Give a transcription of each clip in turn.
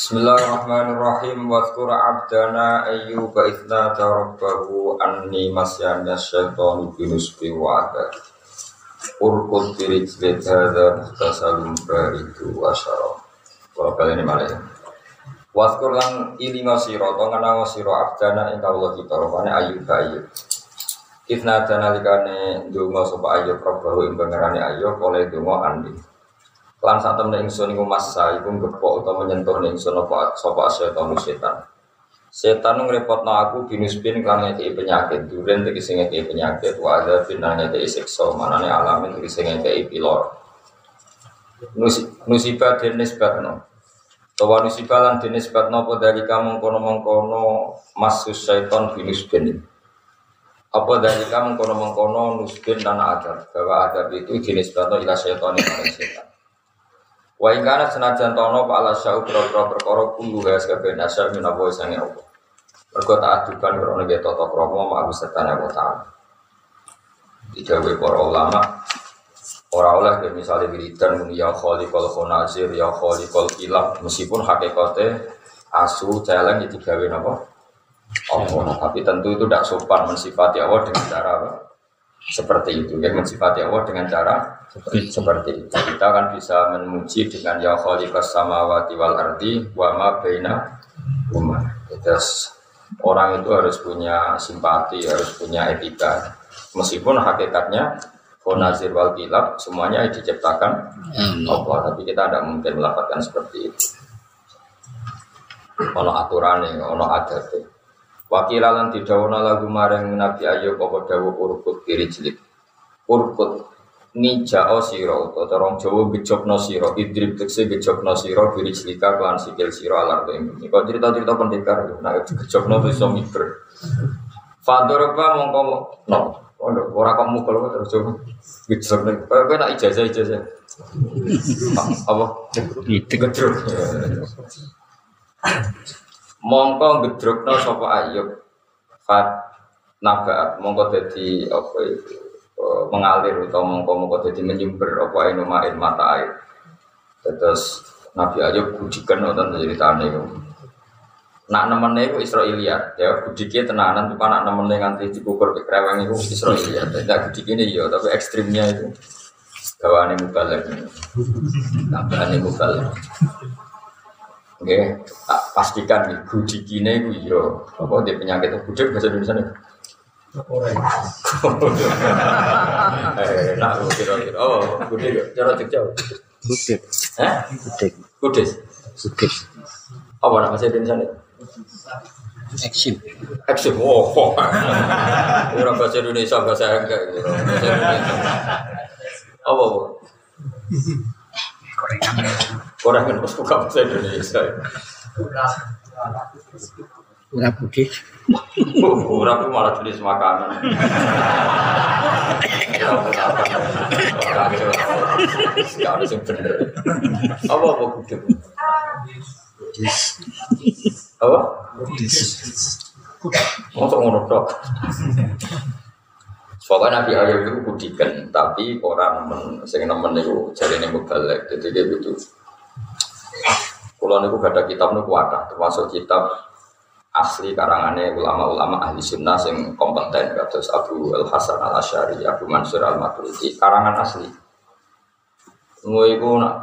Bismillahirrahmanirrahim. Wadkura abdana ayyuba idna tarabbahu anni masyana syaitanu binusbi wa'ada. Urkut birijlid hadha muhtasalum baridu wa syarab. Kalau kali ini malah ya Wadkur lan ilinga siro Tongana siro abdana inka Allah kita Rupanya ayyuba ayyub. Idna dana likane dungo sopa ayyub Rabbahu imbangarani ayyub oleh dungo andi Lan saat temen ingsun iku masa iku ngepok utawa menyentuh ingsun apa sapa setan setan. Setan ngrepotno aku binusbin kan ngekei penyakit, duren tegese ngekei penyakit, wa ada binane ngekei siksa, manane alamin tegese ngekei pilor. Musibah den nisbatno. Tawa musibah lan den nisbatno apa dari kamu kono-mengkono masus setan binusbin. Apa dari kamu kono-mengkono nusbin dan adab, bahwa adab itu jenis batu ila setan yang setan. Wa ing kana senajan tono pak ala syau pro-pro perkara kulo guys kabeh nasar minawa sange apa. Mergo ta'aduban krono ge tata krama ma Setan wa ta'ala. Dijawe para ulama ora oleh ya misalnya wiridan muni ya khaliqal khonazir ya khaliqal kilab meskipun hakikate asu celeng itu digawe napa? Allah, tapi tentu itu tidak sopan mensifati Allah dengan cara apa? Seperti itu. Ya mensifati Allah dengan cara seperti, seperti itu. Kita kan bisa memuji dengan ya khaliqas samawati wal ardi wa ma baina huma. Terus orang itu harus punya simpati harus punya etika. Meskipun hakikatnya Konazir wal kilab semuanya diciptakan Allah. Tapi kita tidak mungkin melakukan seperti itu. Ono aturan ono adat Wakilalan didawana lagu maring Nabi Ayub apa dawuh urkut kiri jelik. Urkut nija o siro atau orang Jawa gejokno siro idrib tekse gejokno siro kiri jelika kelan sikil siro alar tuh ini. Kau cerita-cerita pendekar, nah gejokno tuh iso miber. Fadoroba mongko no, orang kamu kalau terus gejokno. Kau nak ijazah ijazah. Apa? Gejok mongko gedrukno sapa ayub? Fat nabaat mongko dadi apa itu? E, mengalir atau mongko mongko dadi menyumber apa inu main mata air. Terus Nabi Ayub budikan nonton ceritane itu nak nemene iku Israiliyat. Ya budike tenanan tuh nak nemene nganti dikukur ke kreweng iku Israiliyat. Tidak budike ini ya tapi ekstrimnya itu. Gawane mubalek tambahannya mubalek Oke, tak pastikan nih gudikine itu iya. Apa dia penyakit gudik bahasa Indonesia nih? Eh, nak kira-kira. Oh, gudik. Cara cek jauh. Gudik. Eh? Gudik. Gudik. Gudik. Apa nama bahasa Indonesia nih? Eksim. Eksim. Oh. Ora bahasa Indonesia bahasa enggak. Bahasa Indonesia. Apa? Apa? Orang kan harus buka bahasa Indonesia. Ora gudik. Orang itu malah jenis makanan. Gak ada yang bener. Apa apa gudeg? Apa? Masuk ngono tok. Pokoknya Nabi Ayub itu budikan, tapi orang nemen, sing nemen itu jadi ini mubalek, jadi dia butuh. Kalau niku gak ada kitab niku ada, termasuk kitab asli karangannya ulama-ulama ahli sunnah yang kompeten, kados Abu Al Hasan Al Ashari, Abu Mansur Al Maturidi, karangan asli. Nggak itu nak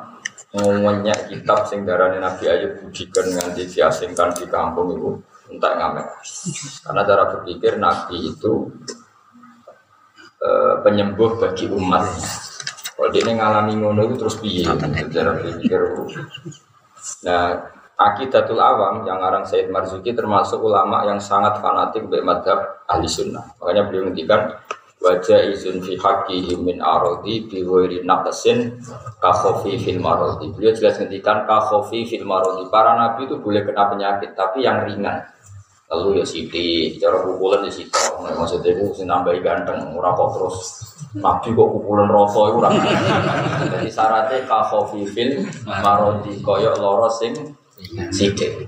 ngomongnya kitab sing darane Nabi Ayub budikan nganti diasingkan di kampung itu entah ngamek. Karena cara berpikir Nabi itu Uh, penyembuh bagi umatnya. Kalau dia ngalami ngono itu terus piye? Secara berpikir. Nah, akidatul awam yang orang Said Marzuki termasuk ulama yang sangat fanatik dari madhab ahli sunnah. Makanya beliau menghentikan wajah izin fi haqqi min arodi bi ghairi naqsin ka khofi fil marodi. Beliau jelas ngendikan ka khofi fil marodi. Para nabi itu boleh kena penyakit tapi yang ringan lalu ya siti cara pukulan ya sito maksudnya itu sih nambahi ganteng ora kok terus. Nabi kok pukulan rasa itu ora. Jadi syaratnya kahofi fil marodi koyok loro sing sidik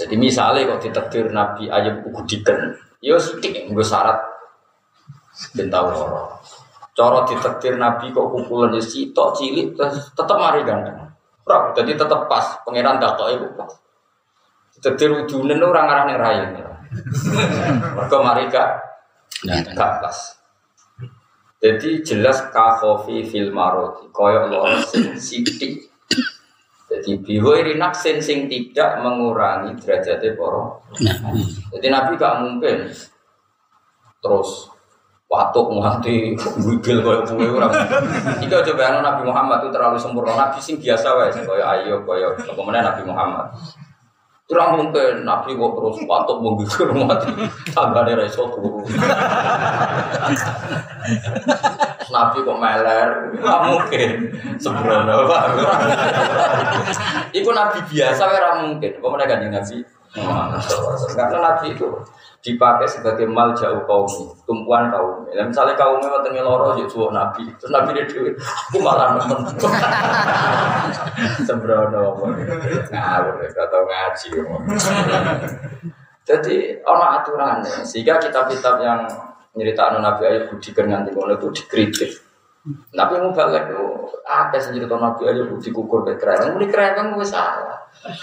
jadi misalnya kok ditekdir nabi ayam gudikan ya sidik nggak syarat tahu loro. Cara ditekdir nabi kok pukulan ya sitok cilik tetap mari ganteng. Ora, jadi tetep pas pangeran kok iku pas. Jadi udune ora ngarane rai. Mergo mari gak gak pas. Jadi jelas kahofi fil maroti koyok loro sing sithik. Jadi bihoiri naksin sing tidak mengurangi derajatnya poro. Jadi Nabi gak mungkin terus watuk nganti wigil koyo kowe ora. Iki aja bayangno Nabi Muhammad itu terlalu sempurna. Nabi sing biasa wae koyo ayo koyo kemudian Nabi Muhammad. Ora mungkin Nabi kok terus watuk menggigil mati. Tanggane ra iso turu. Nabi kok meler, nggak mungkin sembrono pak. Iku Nabi biasa, ora mungkin. Kok mereka kanjeng Nabi? Karena Nabi itu dipakai sebagai mal jauh kaum tumpuan kaum ya, misalnya kaumnya wonten loro ya suwuk nabi. Terus nabi dia dewi aku malah nemen. Sembrono ngawur gak tau ngaji jadi orang aturannya. Sehingga kitab-kitab yang nyeritaan Nabi Ayub budi ngono itu dikritik. Nabi mau balik itu apa sih cerita Nabi Ayub budi kukur ke kerajaan ini kerajaan gue salah.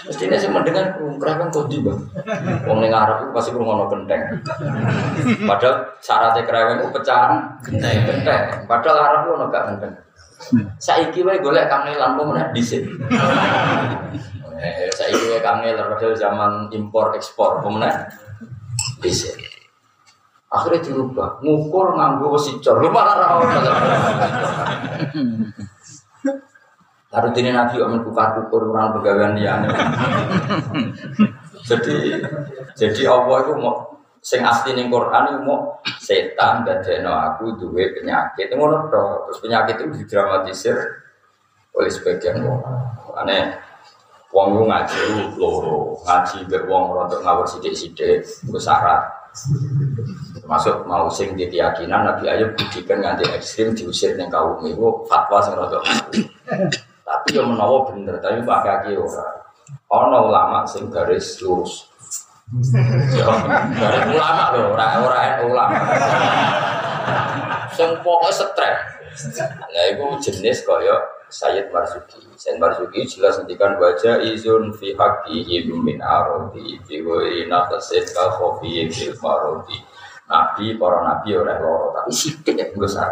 Mestinya sih mendengar kerajaan kau di bang Wong ning Arab pasti ngono genteng. Padahal syaratnya kerajaan itu pecahan genteng. Padahal Arab itu gak genteng. Saiki wae golek kangelan kok menak dhisik. Eh, saiki wae kangelan padahal zaman impor ekspor kok menak? Dhisik. Akhirnya dirubah, ngukur nganggo wesi cor. Lu malah ra ono. Lalu ini Nabi Omen kukar kukur orang jadi jadi Allah itu mau sing asli ning Quran mau setan dadekno aku duwe penyakit. Ngono to. Terus penyakit itu didramatisir oleh sebagian orang. Aneh wong ngaji loro, ngaji mbek wong rontok ngawur sithik-sithik iku syarat. Termasuk mau sing di keyakinan Nabi Ayub budikan nganti ekstrim diusir ning kaum itu fatwa sing rontok. Tapi yang menawa bener, tapi pakai kaki ora. Ono ulama sing garis lurus. Ya, garis ulama loh, ora ora ulama. Sing pokoknya stres. Nah, itu jenis kaya Sayyid Marzuki. Sayyid Marzuki jelas ngendikan wajah izun fi haqqihim min arodi fi ghairi naqsin ka khofi fil. Nabi, para nabi oleh loro, tapi sidik ya besar.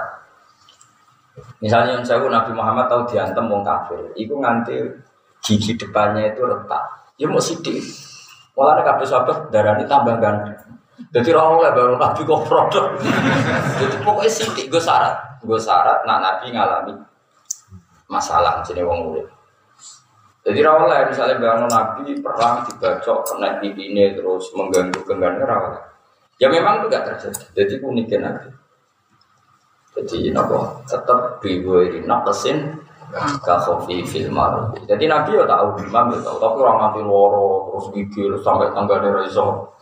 Misalnya yang saya Nabi Muhammad tahu diantem wong kafir, itu nganti gigi depannya itu retak. Ya mau sidik. Malah kabeh sahabat darah ini tambah. Jadi orang mulai baru Nabi kok produk. Jadi pokoknya sidik gue syarat, gue syarat nak Nabi ngalami masalah jadi wong murid. Jadi rawalnya misalnya bangun Nabi perang dibacok kena ini terus mengganggu genggamnya rawalnya. Ya memang itu gak terjadi. Jadi uniknya Nabi. Jadi nopo tetap biwiri nakesin kasofi fil maruf. Jadi Nabi ya tahu imam ya tahu, tapi orang nanti loro terus gigil sampai tanggane raiso.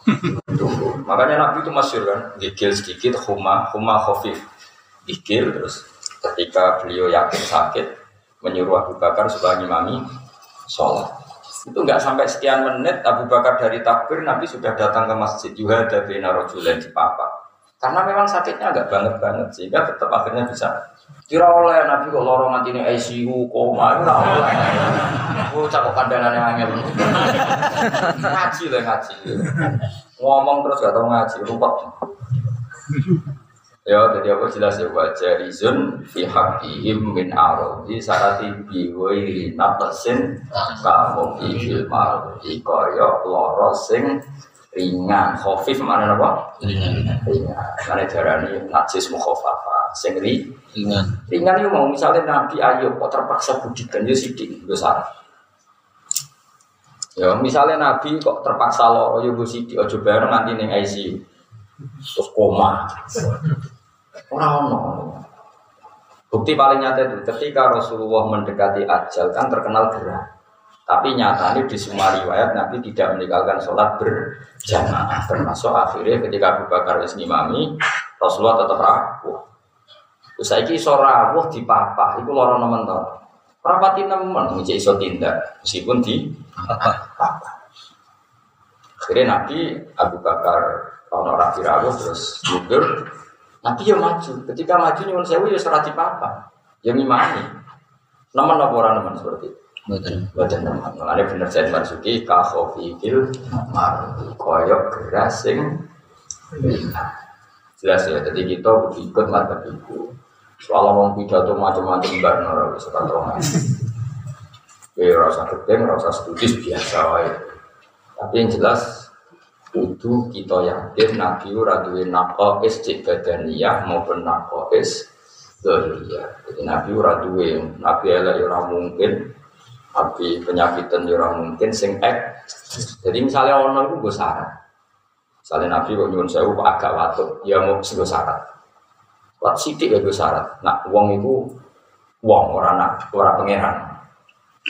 Makanya Nabi itu masyur kan, gigil sedikit, huma huma khofif, gigil terus ketika beliau yakin sakit menyuruh Abu Bakar supaya ngimami sholat. Itu nggak sampai sekian menit Abu Bakar dari takbir Nabi sudah datang ke masjid juga ada bina rojulen di papa. Karena memang sakitnya agak banget banget sehingga tetap akhirnya bisa kira oleh Nabi kok lorong nanti ini ICU koma itu oleh. Aku cakap pandangannya angel. ngaji lah ngaji. Ngomong terus gak tau ngaji, rumput. Ya, jadi apa jelas ya? Wajah rizun fi haqqihim min arodi sarati bi wairi natasin kamu fil mardi kaya loro sing ringan. Khafif mana apa? Ringan ringan. Mana darani najis mukhafafa sing ri ringan. Ringan itu mau misalnya nabi ayub kok terpaksa budikan? Yo sidik. Besar ya misalnya nabi kok terpaksa loro yo sidik. Aja bareng nanti ning ICU terus koma orang ono bukti paling nyata itu ketika Rasulullah mendekati ajal kan terkenal gerah tapi nyatanya di semua riwayat Nabi tidak meninggalkan sholat berjamaah termasuk akhirnya ketika Abu Bakar ngimami Rasulullah tetap rawuh. Terus saiki iso rawuh di papa, iku lara nemen to. Rapati nemen ngece iso tindak meskipun di papa. Akhirnya Nabi Abu Bakar kalau rapi rawuh terus mundur Nabi ya maju. Ketika maju nyuwun sewu ya serati papa. Ya ngimami. Nemen apa orang nemen seperti itu. Mboten. Badan teman. Mulane bener Said Marzuki ka khofi fil mardi koyok gerasing jelas ya. Jadi kita ikut mata ibu. Soal ngomong pidato macam-macam bar ora bisa kantongan. Ya rasa gedeng, rasa studi biasa wae. Tapi yang jelas kudu kita yakin Nabi ora duwe naqais cek badaniyah maupun naqais dzahiriyah. Jadi Nabi ora duwe, Nabi elek ya ora mungkin, Nabi penyakitan ya ora mungkin sing ek. Jadi misalnya ono iku nggo syarat. Misalnya Nabi kok nyuwun sewu agak watuk, ya mau nggo syarat. Wat sithik ya nggo syarat. Nak wong iku wong ora nak ora pangeran.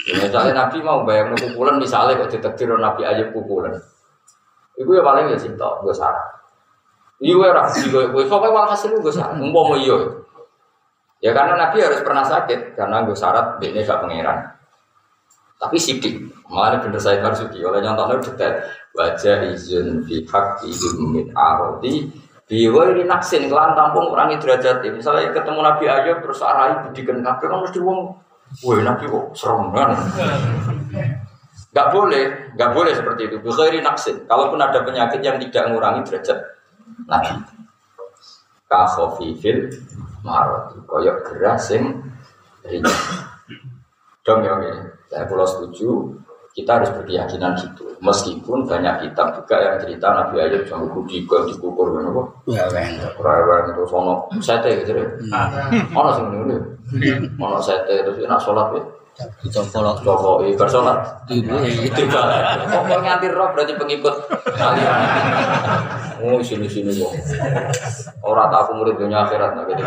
Ya, misalnya Nabi mau bayang pukulan misalnya kok ditekdir Nabi Ayub pukulan. Iku ya paling ya cinta, gue saran. Iya gue rahasia gue, gue pokoknya walhasil gue saran. Umpo mau iya. Ya karena Nabi harus pernah sakit karena gue syarat dia gak pangeran. Tapi sidik, malah bener saya Marzuki oleh nyontohnya detail. Wajah izin fi hak izin min aroti ini naksin kelan tampung orang derajat Misalnya ketemu Nabi Ayub terus arai budikan kabeh kan mesti wong, wah Nabi kok serem kan. Gak boleh, gak boleh seperti itu. Bukhairi naksin. Kalaupun ada penyakit yang tidak mengurangi derajat Nabi. Kahofifil marot. Koyok gerasing ringan. Dong ya, ya. Saya pulau setuju. Kita harus berkeyakinan gitu. Meskipun banyak kitab juga yang cerita Nabi Ayub sama kudi ke dikukur kan apa? Ya wen. Rewel itu sono sete gitu ya. Ono sing ngene. Ono sete terus nak sholat ya. Kita follow Joko ibar sholat. tiba. Tiba Kok nganti roh berarti pengikut aliran. Oh sini sini kok. Orang tak aku murid dunia akhirat nah gitu.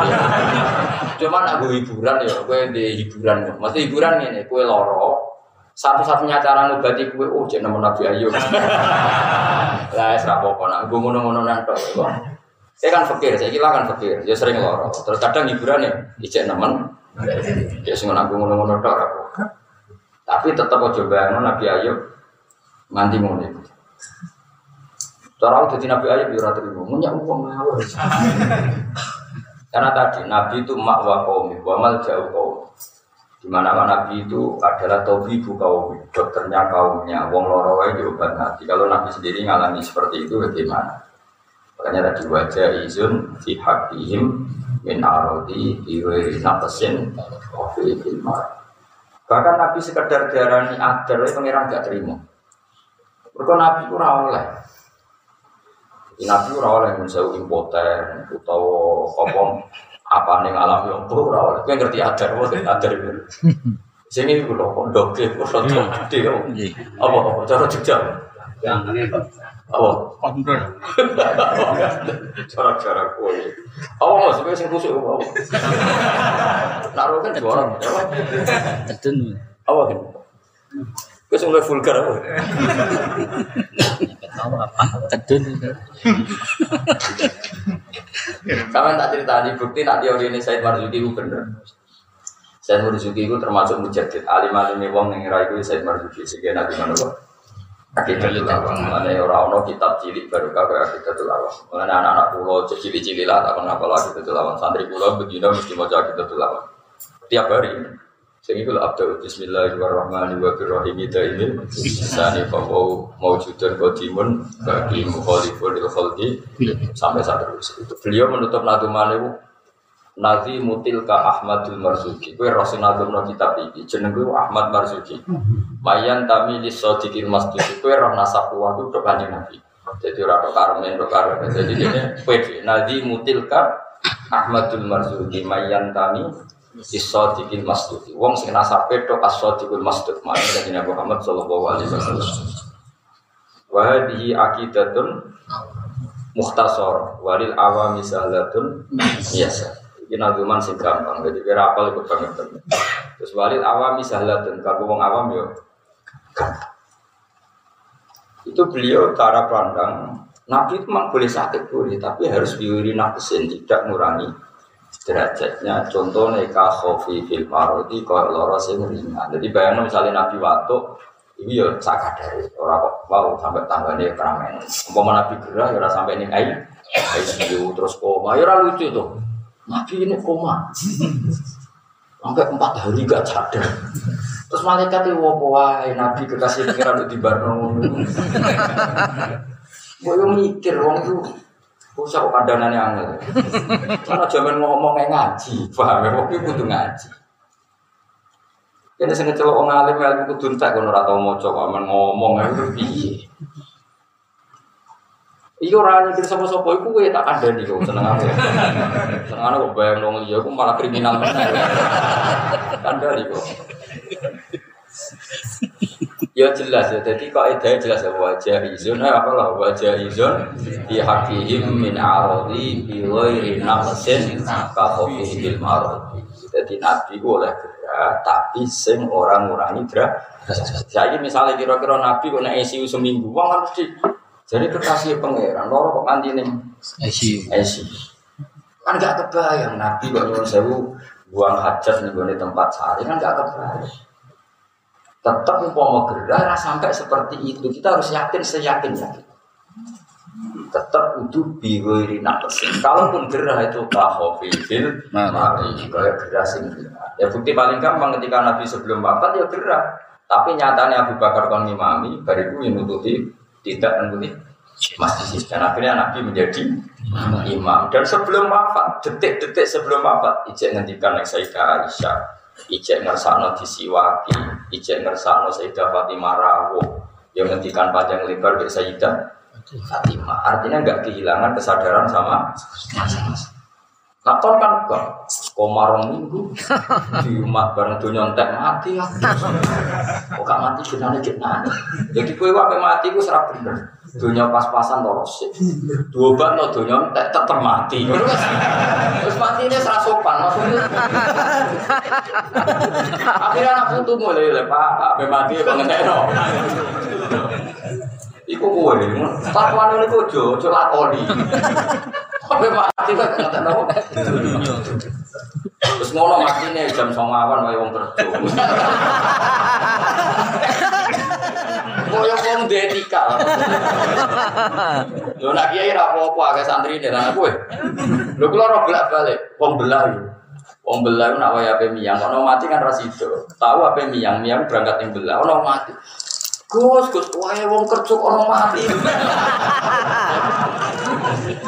Cuman aku hiburan ya, gue di hiburan. Maksud hiburan ini, gue loro. Satu-satunya cara ngobati gue, oh jangan nama Nabi Ayub. Lah, serapa kok nak gue ngono-ngono nanto. Saya kan fakir, saya kira kan fakir. Ya sering loro. Terus kadang hiburan ya, ijek nemen. Ya sing aku ngono-ngono tok aku. Tapi tetap aja bayangno Nabi Ayub nganti iku. Cara jadi Nabi Ayub ya ora terima, munyak wong ngawur. Karena tadi Nabi itu mak wa qaumi wa mal jauh kaum. Di mana Nabi itu adalah tabibu kaum, dokternya kaumnya. Wong loro wae diobat Nabi. Kalau Nabi sendiri ngalami seperti itu bagaimana? Makanya tadi wajah izun fi haqqihim min arodi iwe naqsin wa fi ilmar. Bahkan Nabi sekedar diarani adar, pangeran gak terima. Mereka Nabi itu oleh. Nabi ora oleh menjauh impoten utawa apa apa ning alam yo ora oleh. Kowe ngerti adar wae adar itu. Sing iki lho pondok e ora gede. Apa apa cara Jogja. Apa? Cara-cara kowe. Apa mas kowe sing kusuk apa? Naruh kan juara. Tedun. Apa kan? Kowe sing vulgar apa? Tahu apa? Tedun. Kamu tak cerita di bukti nak teori ini Said Marzuki itu bener. Said Marzuki itu termasuk mujadid. Alim alim wong yang ngira itu Said Marzuki. Sehingga nabi mana kok? Akidatul awam. Mana orang orang kitab cilik baru kau akidatul awam. Mana anak-anak pulau cilik cilik lah tak kenapa lagi akidatul awam. Santri pulau begini mesti mau akidatul awam. Tiap hari. Sehingga itu abdul Bismillahirrahmanirrahim Ida ini Sani fawau mawjudan qadimun Bagi mukhalifun il khalqi Sampai saat itu Beliau menutup naduman itu Nazi mutil ka Ahmadul Marzuki. Kue Rasul Nadum no kitab ini. Jeneng gue Ahmad Marzuki. Mayan tami li sodikil masjid Kue roh nasab kuah itu kanjeng Nabi. Jadi orang karmen, karmen Jadi ini kue Nazi mutil ka Ahmadul Marzuki. Mayan tami Isodiqil masdud. Wong sing nasabe tok asodiqil masdud. Makanya dari Nabi Muhammad sallallahu alaihi wasallam. Wa hadhihi aqidatun mukhtasar. Walil awami sahlatun biasa. Iki nazuman sing gampang. Jadi kira apal ikut banget. Terus walil awami sahlatun kanggo wong awam yo. Itu beliau cara pandang Nabi itu memang boleh sakit boleh, tapi harus diuri nafsin tidak mengurangi derajatnya contohnya ka khofi fil marodi kau loro sing ringan jadi bayangin misalnya nabi waktu ini ya sak dari orang kok mau sampai tanggane keramen umpama nabi gerah ya sampai ning ai ICU terus koma ya lucu tuh nabi ini koma sampai empat hari gak sadar Terus malaikat itu wopo wae nabi kekasih pengiran di barno. Gue mikir wong itu usah kok kandanane angel. Karena zaman ngomong ngaji, paham ya? Wong kudu ngaji. Kene sing ngecelok wong alim ilmu kudu entek kono ora tau maca kok ngomong itu piye. Iya ora nyikir sapa-sapa iku kowe tak kandhani kok seneng aku. Seneng kok bayang wong liya aku malah kriminal meneh. Kandhani kok. Ya jelas ya, jadi kaidah jelas ya wajah izun, eh apa lah wajah izun di hakihim min arodi bi ghairi nafsin ka khofihil marodi. Jadi nabi oleh gerak, tapi sing orang ngurangi gerak. Saya misalnya kira-kira nabi kok nek seminggu, wong harus di jadi kekasih pangeran, loro kok nganti ning ICU. Kan gak kebayang nabi kok nyuwun sewu buang hajat nih di tempat sehari kan gak kebayang. Tetap umpama gerah sampai seperti itu kita harus yakin seyakin yakin. Tetap itu biwiri nafsin. Kalaupun gerah itu kahofil mari kayak gerah sing Ya bukti paling gampang ketika Nabi sebelum wafat ya gerah. Tapi nyatanya Abu Bakar kon ngimami bariku yang nututi tidak menututi masjid dan akhirnya Nabi menjadi imam. Dan sebelum wafat detik-detik sebelum wafat ijek ngendikan yang Sayyidah Aisyah ijek ngersakno disiwaki ijek ngersakno Sayyidah Fatimah Rawo yang ngendikan panjang lebar ke Sayyidah Fatimah. Artinya nggak kehilangan kesadaran sama Nah, kon kan kok komarong minggu di umat bareng dunia entek mati ya. Kok gak mati jenane jenane. Jadi kowe wae mati ku serap bener. Dunia pas-pasan toros. Dua bat no dunia entek tetep. Terus mati ini serah sopan maksudnya. Akhirnya anak putu mulai le Pak, mati pengentekno. Iku kowe, takwan ini kojo, ojo lakoni. Ape mati kok ngentekno. Terus ngono mati nih jam songawan wae wong kerja. Koyo wong duwe etika. Yo nak kiai ra apa-apa agak santri nek ana kowe. Lho kula ora bolak-balik, wong belah yo. Wong belah nak wae ape miyang, ono mati kan ra sido. Tahu ape miyang, miyang berangkat ning belah, ono mati. Gus, Gus, wae wong kerja ono mati.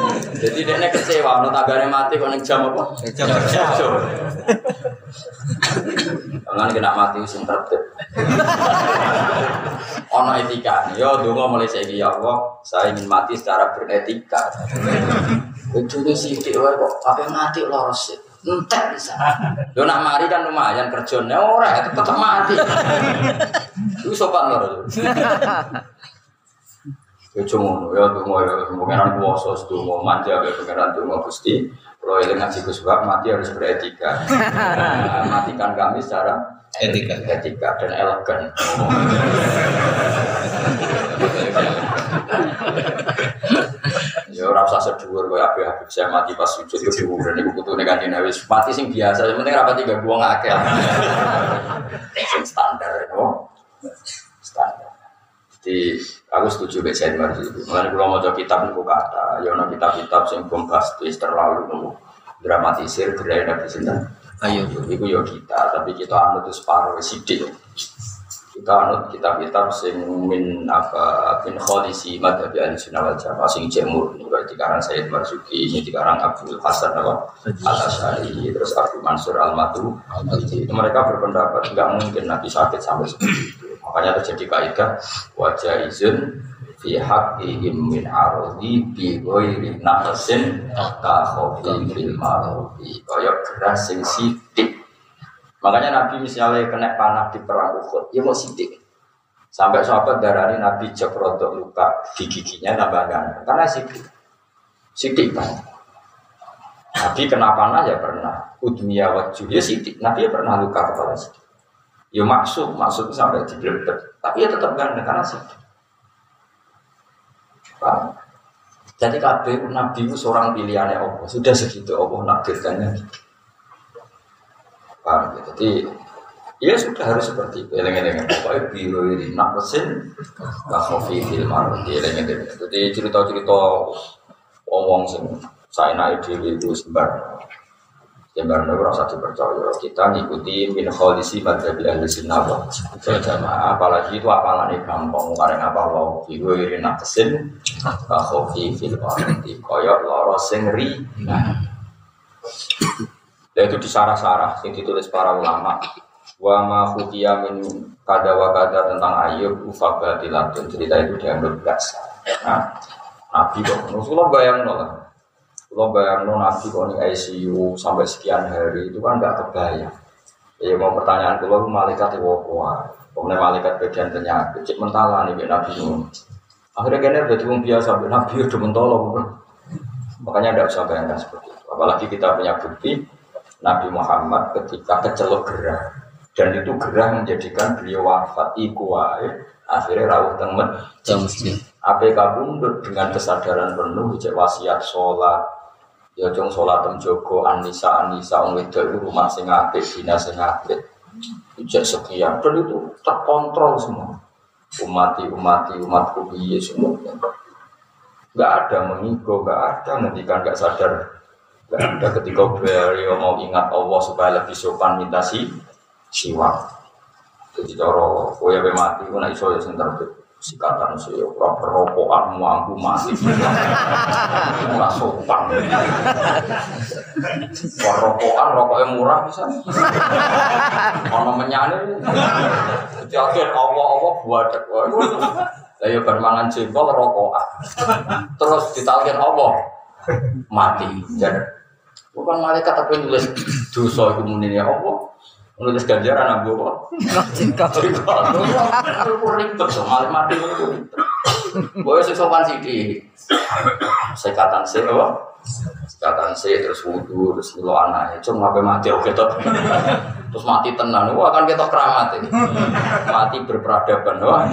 Jadi dia kecewa, ono tagare mati kok ning jam apa? Jam kerja. Jangan kena mati sing tertib. Ono etika. Yo donga mulai saiki ya Allah, saya ingin mati secara beretika. Ujungnya sithik wae kok ape mati loro sih. Entek bisa. Yo nak mari kan lumayan kerjanya ora tetep mati. Itu sopan lho. Ya cuma ya donga ya pengiran kuwasa donga manja ya pengiran donga Gusti. Kalau eling ngaji Gus Bab, mati harus beretika. Nah, matikan kami secara Etika. etika dan elegan. Ya ora usah sedhuwur koyo Habib Habib saya mati pas sujud dhuwur niku kutune kanjeng Nabi. Mati sing biasa, yang penting rapat tiga buang akeh. Sing standar no. Standar. Jadi aku setuju dengan Said Marzi itu. Mengenai kalau mau kitab niku kata, ya ono kitab-kitab sing bombastis terlalu nopo dramatisir gerai Nabi sinten. Ayo. Iku yo kita, tapi kita anut itu separuh sidik. Kita anut kitab-kitab sing min apa bin kholisi madhabi ahli sunnah wal jamaah sing jemur berarti karang Sayyid Marzuki ini dikarang Abdul Hasan apa al Asyari terus Abu Mansur al Matu itu mereka berpendapat nggak mungkin Nabi sakit sampai seperti itu makanya terjadi kaidah wajah izin fi haqqihim min ardi bi ghairi naqsin ka khawfi fil mardi. Kaya geras sing makanya Nabi misalnya kena panah di perang Uhud ya mau sithik sampai sahabat darani Nabi jek luka di giginya tambah ganteng. Karena sithik sithik banget Nabi kena panah ya pernah. Udmiya wajah ya Nabi ya pernah luka kepala sithik ya maksud maksud sampai di tapi ya tetap ganteng karena Paham? Jadi kabeh nabi itu seorang pilihannya Allah. Sudah segitu Allah nakdirkannya. Paham ya? Jadi ya sudah harus seperti itu. Eleng-eleng pokoknya biru ini nak mesin bahofi filmar. Eleng-eleng. Jadi cerita-cerita omong sing saya naik dewi itu sembar. Jembar nabi rasa dipercaya. Kita ngikuti min kholisi madhabi ahli sunnah wal jamaah. Apalagi itu apalane gampang. Karena apa wau iku iri nakesin kakhofi fil ardi koyok loro sing ri. Ya itu disarah-sarah yang ditulis para ulama. Wa ma khufiya min kada wa kada tentang ayub ufabatilatun cerita itu dianggap biasa. Nah, Nabi kok, Rasulullah bayang lah. Kalau bayang nabi kok nih ICU sampai sekian hari itu kan nggak kebayang. Ya mau pertanyaan kalau malaikat itu apa? Kemudian malaikat bagian penyakit, cek mentala nih nabi itu. Akhirnya kayaknya udah biasa, nabi udah mentolong. Makanya tidak usah bayangkan seperti itu. Apalagi kita punya bukti Nabi Muhammad ketika kecelok gerah dan itu gerah menjadikan beliau wafat iku akhirnya rawuh temen. APK pundut dengan kesadaran penuh cek wasiat sholat ya jong sholat tem joko anisa anisa wong wedok rumah sing apik dina sing apik. Cek sekian. Dan itu terkontrol semua. Umati umati umatku piye semua. Nggak ada mengigo nggak ada ngendikan nggak sadar. Nggak ada ketika beliau mau ingat Allah supaya lebih sopan minta si siwak. Jadi coro kowe mati ku nek iso ya sing sikatan sih ora perokokan mampu mati. Ora sopan wah rokokan rokoknya murah bisa. Ono menyane. Jadi Allah Allah buat lah ya bermangan jengkol rokokan. Terus ditalkin Allah. Mati. Dan bukan malaikat tapi nulis dosa itu muni Allah Nulis ganjaran abu kok. Cinta. Aku ribet so, malah mati itu. Boleh sih sopan sih di sekatan sih apa? Sekatan sih terus wudhu terus milo anaknya. Cuma ngapain mati oke tuh. Terus mati tenan. Wah kan kita keramat ini. Mati berperadaban. Wah.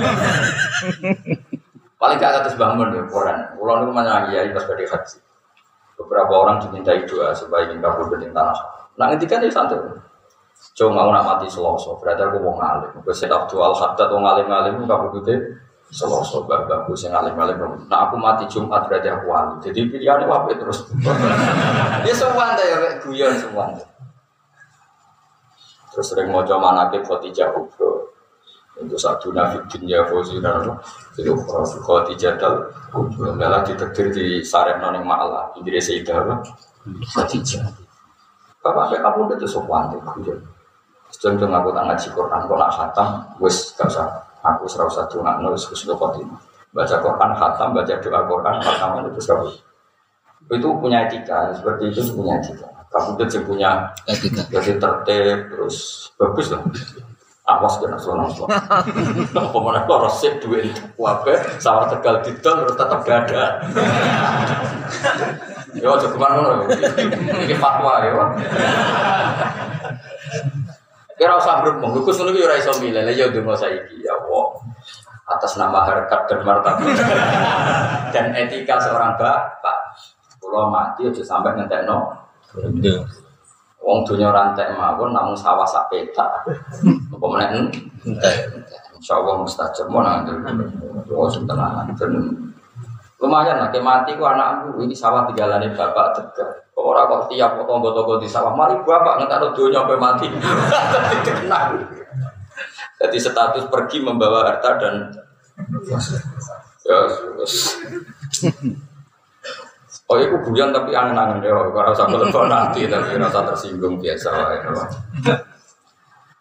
Paling gak atas bangun ya Quran. Itu mana ya pas pada haji. Beberapa orang dimintai doa supaya ingin kabur dari tanah. Nah ketika dia santai. Cuma mau nak mati seloso, berarti aku mau ngalim. Gue sedap jual hadat, mau ngalim ngalim, gak begitu seloso, babak gue sing ngalim ngalim. Nah aku mati Jumat berarti aku wali. Jadi pilihannya apa terus? Dia semua deh ya, guyon semua. Terus sering mau coba manake Khadijah Kubro. Untuk satu nafi dunia fosi dan apa? Itu Khadijah dal Kubro. Malah ditekdir di sarem noning malah. Ini Sayyidah apa? Khadijah. Bapak sampai kamu udah tuh sopan tuh guyon. Contoh aku tak ngaji Quran, kok nak khatam, wes gak usah. Aku serau satu nak nulis ke khotimah. Baca Quran khatam, baca doa Quran khatam itu serau. Itu punya etika, seperti itu punya etika. Kamu itu punya Etika. jadi tertib, terus bagus lah. Awas kena suara suara. Pemenang kok resip duit wabe, sawah tegal didol terus tetap gak ada. Yo, aja ke mana Ini fatwa ya. Kira usah berhubung, Gus ngono ki ora iso milih. Lah ya donga saiki ya Allah. Atas nama harkat dan martabat dan etika seorang bapak. Kalau mati aja sampai ngentekno. Wong dunya rantek mawon namun sawah sak petak. Apa meneh? Insyaallah mustajab mau nang Oh sebenarnya lumayan lah, mati ku anakku ini sawah tinggalane bapak tegar. Kok ora kok tiap kok tonggo-tonggo di sawah, mari bapak ngetakno donya sampai mati. Jadi status pergi membawa harta dan ya. Oh, itu bujan tapi angen-angen ya, kalau usah telepon nanti tapi rasa tersinggung biasa.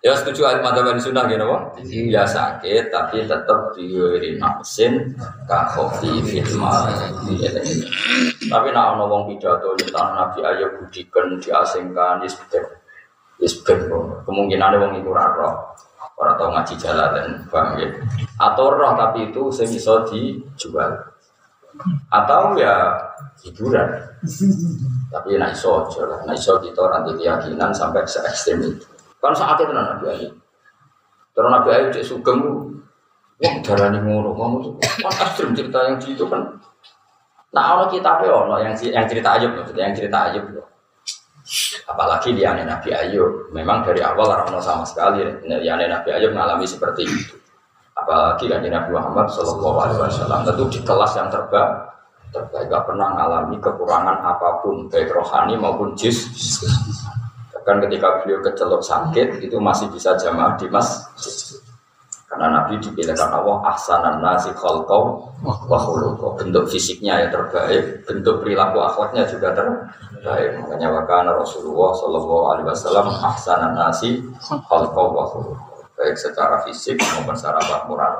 Ya setuju ayat madzhab sunnah gitu, Pak. Ya sakit tapi tetap diwiri nafsin kakofi fitma. Tapi nak ono wong pidato tentang Nabi Ayub budikan diasingkan isbek. Isbek kemungkinan wong iku ora roh. Ora ngaji jalanan, paham ya? Atau roh tapi itu sing iso dijual. Atau ya hiburan. Tapi nak iso aja lah. Nak iso kita nanti keyakinan sampai se ekstrem itu. Kan saat itu Nabi Ayub. Terus Nabi Ayub cek sugeng Wah, darah ini ngono, ngono tuh. Kan ekstrim cerita yang di itu kan. Nah, kalau kita ono yang yang cerita Ayub maksudnya, yang cerita Ayub loh. Apalagi liane Nabi Ayub, memang dari awal orang sama sekali liane Nabi Ayub mengalami seperti itu. Apalagi kan Nabi Muhammad Shallallahu Alaihi Wasallam tentu di kelas yang terbaik, terbaik gak pernah mengalami kekurangan apa pun baik rohani maupun jis. Bahkan ketika beliau kecelok sakit itu masih bisa jamaah di masjid. Karena Nabi dipilihkan Allah ahsanan nasi khalqau wa. Bentuk fisiknya yang terbaik, bentuk perilaku akhlaknya juga terbaik. Makanya wakana Rasulullah Shallallahu alaihi wasallam ahsanan nasi khalqau wa. Baik secara fisik maupun secara moral.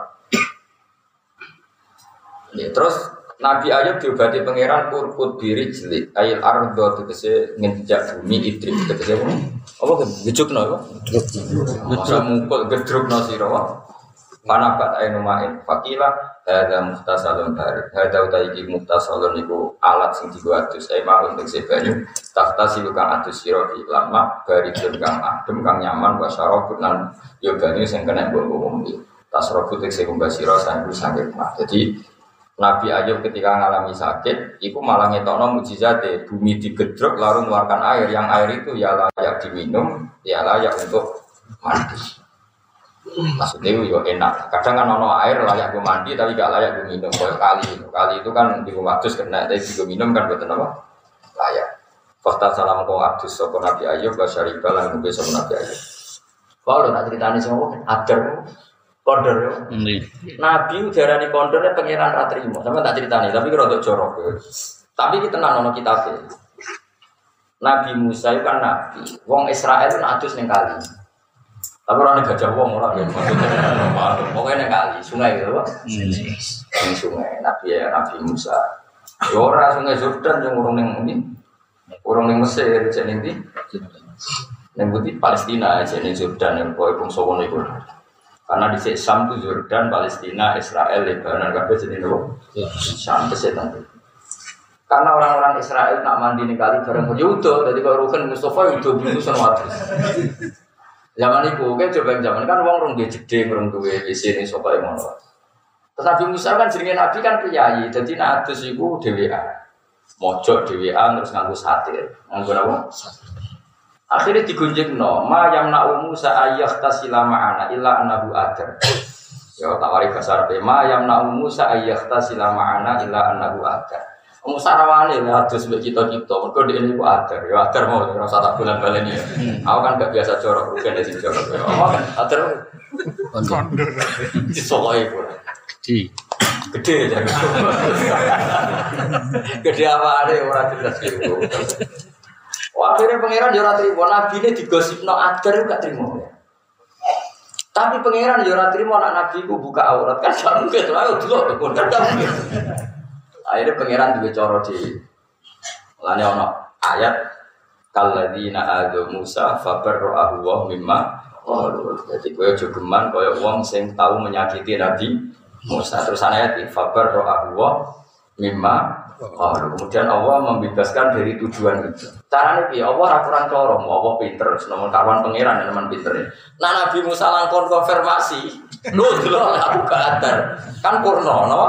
Ya, terus Nabi Ayub diobati pangeran kurkut diri jeli ayil ardo tegese nginjak bumi idrik tegese apa? Kan gejuk no apa? Masa mungkul gedruk no siro Mana bat ainu main fakila ada muhtasalun dari ada utai iki muhtasalun iku alat sing digo adus ae mau untuk sebanyu tahta silu kang adus siro di lama bari kang adem kang nyaman wasyarah lan yo banyu sing kena mbok umum tasrofu tekse kumbah siro sang sakit mah jadi Nabi Ayub ketika mengalami sakit, itu malah ngetokno mujizat bumi digedruk lalu mengeluarkan air. Yang air itu ya layak diminum, ya layak untuk mandi. Maksudnya itu ya enak. Kadang kan ono air layak gue mandi tapi gak layak gue minum. Kayak kali, kali itu kan di rumah kena tapi gue minum kan betul apa? Layak. Fakta salam kau abdus sopo Nabi Ayub, basyari balan mungkin sopo Nabi Ayub. Kalau nak ceritanya semua, agar Kondor ya. Nabi udarani kondornya pangeran ratrimo. Sama tak ceritani, tapi kira untuk jorok. Tapi kita nanono kita Nabi Musa itu kan nabi. Wong Israel itu adus neng kali. Tapi orang gajah wong orang ya. Pokoknya neng kali, sungai gitu, pak. Neng sungai. Nabi ya Nabi Musa. Yora ya sungai Jordan yang urung neng ini, urung neng Mesir, jadi nanti. Neng putih Palestina, jadi Jordan yang kau bungsu itu. Karena di Sam itu Jordan, Palestina, Israel, Lebanon, kabeh jadi nopo. Sam itu nanti. Karena orang-orang Israel nak mandi nih kali bareng yudo, jadi kalau rukun Mustafa yudo bingung sama waktu. Zaman itu, kan coba zaman kan uang rong dia jede, rong duwe di sini sopa yang mana. Tetapi Musa kan jenenge Nabi kan priayi, jadi natus itu DWA, mojok DWA terus nganggu satir, nganggu apa? Akhirnya digunjing no, ma yang nak Musa ayah tasila ma'ana illa anabu adar. Ya tawari bahasa Arab. Ma yang nak Musa ayah tasila ma'ana illa anabu adar. Musa rawani lah terus mbek kita kita. Mergo dia ini adar. Ya adar mau rasa tak bulan balen ya. Aku kan gak biasa corok bukan dari corok. Adar. Kondor. Di Solo itu. Di gede aja. Gede apa ada orang jelas gitu. Wah, akhirnya pangeran yo terima, nabi ini digosipno agar gak terima. Tapi pangeran yo terima anak nabi ku buka aurat kan gak mungkin ayo dulu kan gak mungkin. Akhirnya pangeran juga coro di Lani ono ayat kaladina adu Musa fabarra'ahu wa mimma Jadi kowe aja geman kaya wong sing tahu menyakiti Nabi Musa. Terus ayat fabarra'ahu wa mimma Oh, kemudian Allah membebaskan dari tujuan itu. Caranya ya Allah aturan corong, Allah pinter, nomor kawan pangeran dan teman pinter. Nah Nabi Musa langkon konfirmasi, lu dulu aku keatar, kan purno, no?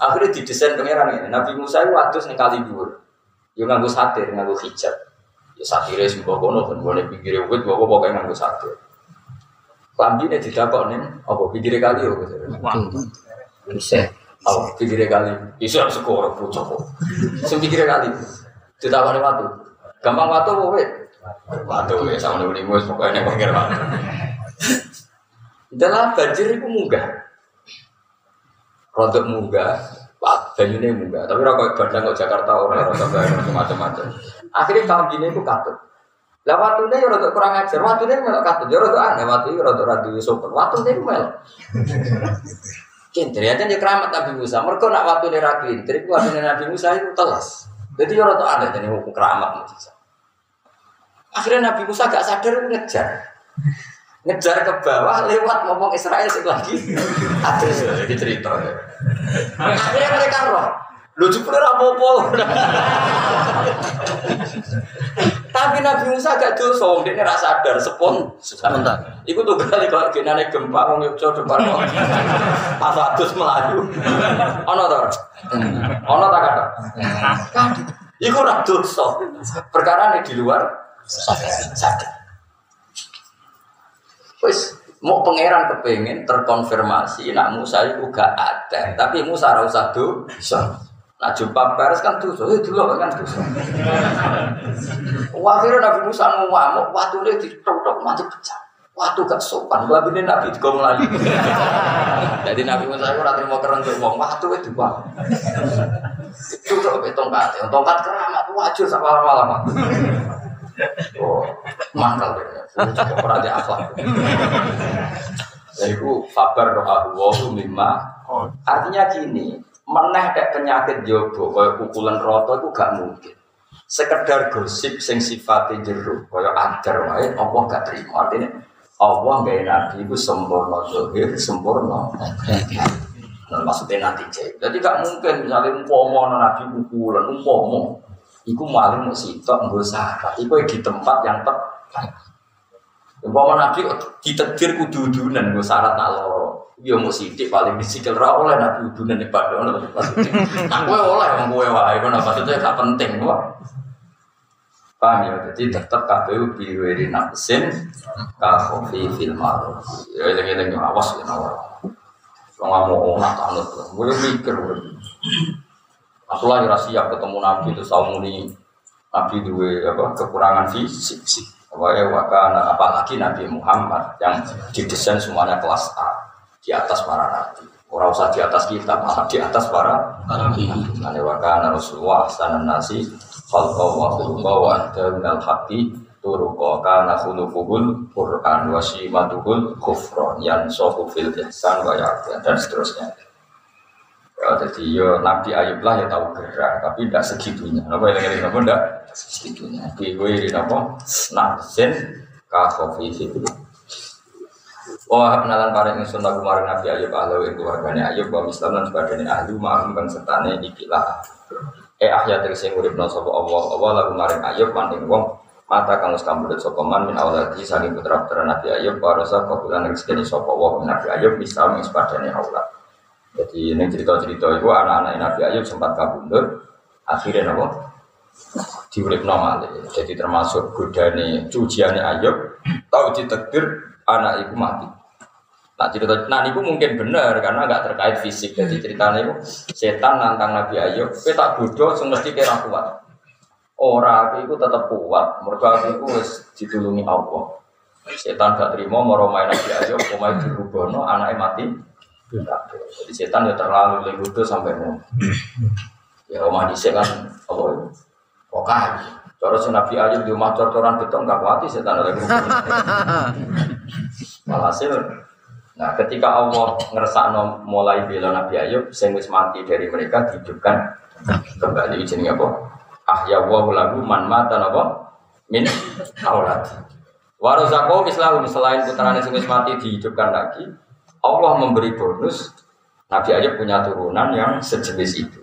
Akhirnya didesain pangeran ini. Nabi Musa itu waktu nih kali dua, yo nganggu satir, nganggu hijab. Ya satirnya sebuah kono, kan boleh pikir wit, bawa pokoknya nganggu satir. Lambi ini tidak kok nih, apa pikirnya kali yo? Bisa. Oh, pikirnya kali. Isu harus skor, bocah kok. Sing pikirnya kali. Ditawari waktu. Gampang waktu kok. Waktu ya sama nih mus pokoknya pikir waktu. Dalam banjir itu munggah. Rodok munggah, banyune munggah. Tapi rokok bandang kok Jakarta rokok banyak macam-macam. Akhirnya tahun gini itu katut. Lah waktunya ya rodok kurang ajar, waktunya melok katut. Ya rodok aneh, itu rodok radio sopan. Itu melok. Kintir ya kan keramat Nabi Musa. Mereka nak waktu dia rakin, jadi waktu Nabi Musa itu telas. Jadi orang tuh ada jadi hukum keramat Musa. Akhirnya Nabi Musa gak sadar ngejar, ngejar ke bawah lewat ngomong Israel lagi. Ada jadi cerita. Akhirnya mereka roh. Lucu pun apa-apa. Tapi Nabi Musa gak dosa, dia rasa sadar sepon. Sebentar. Iku tuh kali kalau genane gempa wong Yogyakarta depan kok. Pas adus melayu. Ono to? Ono tak kata? Iku ora dosa. Perkara ini di luar sadar. Wis mau pangeran kepengen terkonfirmasi nak Musa itu gak ada, tapi Musa ora usah dosa. Nah jumpa pers kan tuh, itu dulu kan tuh. Akhirnya Nabi Musa ngamuk, waktu dia ditok mati pecah. Waktu gak sopan, gua ini Nabi juga melalui. Jadi Nabi Musa itu nanti mau keren tuh, wong waktu itu bang. Itu tuh tongkat, tongkat keramat wajur sama lama-lama. Oh, mangkal deh. Cukup pernah dia akhlak. Jadi itu sabar doa Allah mimma. Artinya gini, meneh kayak penyakit jobo, kayak pukulan roto itu gak mungkin. Sekedar gosip sing sifatnya jeruk, kayak adar wae, Allah gak terima. Artinya Allah gak nabi itu sempurna zohir, sempurna. Nah, maksudnya nanti cek. Jadi gak mungkin misalnya umpomo nabi pukulan, umpomo. Iku maling mau sitok nggak sahabat. Iku di tempat yang tepat. Umpama nabi ditetir kudu udunan gue syarat nak loro. Ya mau sidik paling disikil ra oleh nabi udunan di pada ono maksudnya. Nah gue oleh wong gue wae kan maksudnya gak penting kok. Paham ya? Jadi tetap KPU biwiri nafsin kafofi fil maruf. Ya eling-eling awas ya nawar. Wong mau nak tanut. Gue mikir Aku lagi siap ketemu Nabi itu saumuni Nabi dua apa kekurangan fisik. Ya wakana apalagi Nabi Muhammad yang didesain semuanya kelas A di atas para nabi. Orang usah di atas kita, malah di atas para nabi. Nanti wakana Rasulullah sana nasi khalqa wa khuluqa wa anta minal haqqi turuqa kana Qur'an wa simatuhul kufron yang sohu fil ihsan dan seterusnya. Ya, jadi yo Nabi Ayub lah ya tahu gerak, tapi tidak segitunya. Apa yang ini apa tidak segitunya. Di gue apa nasen kafofi itu. Oh, kenalan paring ingsun lagu maring Nabi Ayub ahli itu wargane Ayub wa Islam dan sebagainya ahli ma'am kan sertane ikilah. Eh ahya tegese uripna sapa Allah, Allah lagu maring Ayub maning wong mata kang wis kambudut sapa man min awladi saking putra-putra Nabi Ayub wa rasa kabulan rezeki sapa wa Nabi Ayub misal ing aulad. Jadi ini cerita-cerita itu anak-anak Nabi Ayub sempat kabundut, akhirnya apa? Diurip normal. Jadi termasuk godane cuciannya Ayub, tahu ditekdir anak itu mati. Nah cerita, nah itu mungkin benar karena nggak terkait fisik. Jadi ceritanya itu setan nantang Nabi Ayub, kita tak bodoh, semesti kira kuat. Orang itu tetap kuat, mereka itu harus ditulungi Allah. Setan gak terima mau main Nabi Ayub, mau dirubono, anaknya mati. Jadi setan ya terlalu legudo sampai mau. Ya omah dhisik kan apa itu? Pokah. Si Nabi Ayub di rumah cor-coran beton gak kuati setan lagi. Walhasil Nah, ketika Allah ngersakno mulai bela Nabi Ayub, sing wis mati dari mereka dihidupkan kembali jenenge apa? Ahya wa lagu man mata napa? Min aulad. Warazaqo mislahu selain putrane sing wis mati dihidupkan lagi, Allah memberi bonus Nabi Ayub punya turunan yang sejenis itu.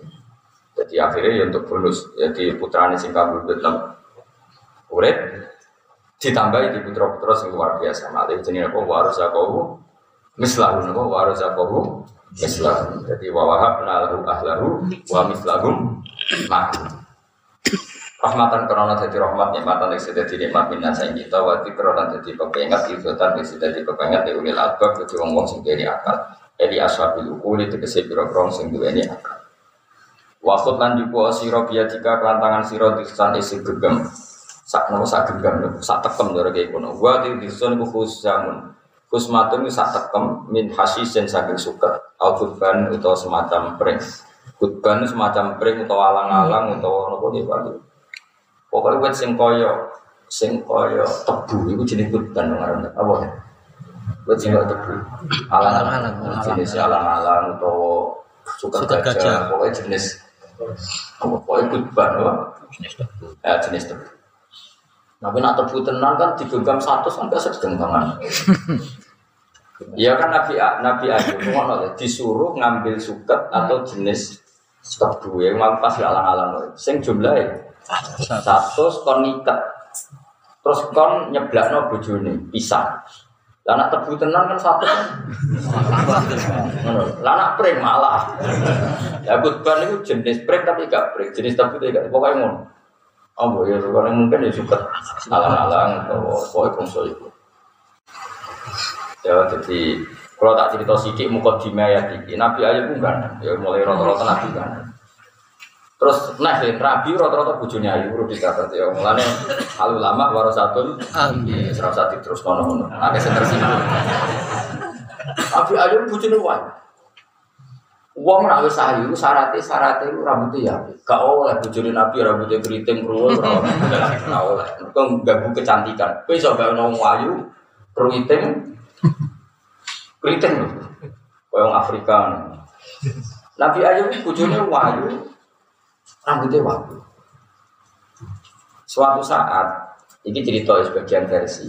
Jadi akhirnya ya untuk bonus, jadi putranya sing kabul betul urip ditambah di putra-putra sing luar biasa. Malah jenenge apa warazaqo mislahu napa warazaqahu mislahu. Jadi wa wahabna lahu ahlahu wa mislahum ma'hum. Rahmatan karena jadi rahmat nikmatan yang sudah dinikmat minna saing kita wati karena jadi kepengat izotan yang sudah di kepengat di ulil albab jadi wong wong sing duweni akal. Jadi ashabil ukuli tegese pira-pira sing duweni akal. Wakut lan jupo sira biadika kelantangan sira disan isi gegem. Sak nopo sak gegem sak tekem lho kaya kono. Wa di disun ku khusamun. Kusmatun sak tekem min hasisen saking suket. Al kutban utawa semacam pring. Kutban semacam pring utawa alang-alang utawa nopo bali. Pokoknya wet sing koyo sing koyo tebu iku jenis kutban ngaran apa ya? Wet sing koyo tebu. Alang-alang jenis alang-alang suket Suket gajah. Pokoknya jenis apa? Pokoknya kutban apa? Ya jenis tebu. Tapi nak tebu tenan kan digenggam satu sampai segenggaman. Iya kan Nabi Nabi Ayub ngono ya, disuruh ngambil suket atau jenis tebu yang mau pas alang-alang sing jumlahnya satu kon niket. Terus kon nyeblakno bojone pisah. Lah anak tebu tenan kan satu. Ngono. Lah malah. Ya kutban itu jenis pring tapi gak pring jenis tebu itu gak pokoknya ngono. Oh ya kalau mungkin ya suket. Alang-alang atau pokoknya konsol itu ya jadi kalau tak cerita sidik muka di ya Nabi Ayub pun kan ya mulai rata-rata Nabi kan Terus nah ya, Nabi rata-rata bojone ayu perlu dicatat ya. Mulane al ulama warasatul Amin. Serap sati terus ngono-ngono. Akeh sing tersinggung. Nabi ayu bojone wae. Wong ora wis ayu syaratnya syaratnya itu rambutnya ya. Gak oleh bojone Nabi rambutnya keriting kruwul ora oleh. Gak oleh. Mergo ganggu kecantikan. Kowe iso gawe wong ayu keriting keriting lho. Wong Afrika. Nabi ayu bojone wayu rambutnya wayu. Suatu saat, ini cerita sebagian versi.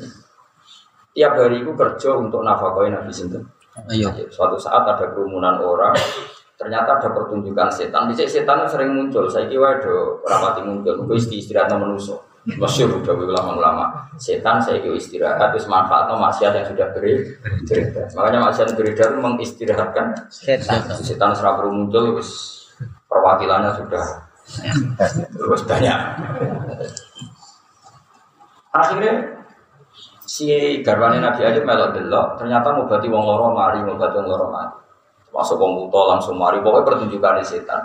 Tiap hari itu kerja untuk nafkahin Nabi Sinten. Ayo. Suatu saat ada kerumunan orang, ternyata ada pertunjukan setan. Bisa setan sering muncul. Saya kira ada rapati muncul. Itu isti istirahat manusia. Masyur udah ulama-ulama. Setan saya kira istirahat, terus manfaatnya maksiat yang sudah beri- beredar. Makanya maksiat beredar mengistirahatkan Setan. setan serah baru muncul, terus perwakilannya sudah terus banyak. Akhirnya si garwane Nabi Ayub melok delok, ternyata ngobati wong loro mari, ngobati wong loro mari. Masuk wong buta langsung mari, pokoknya pertunjukan setan.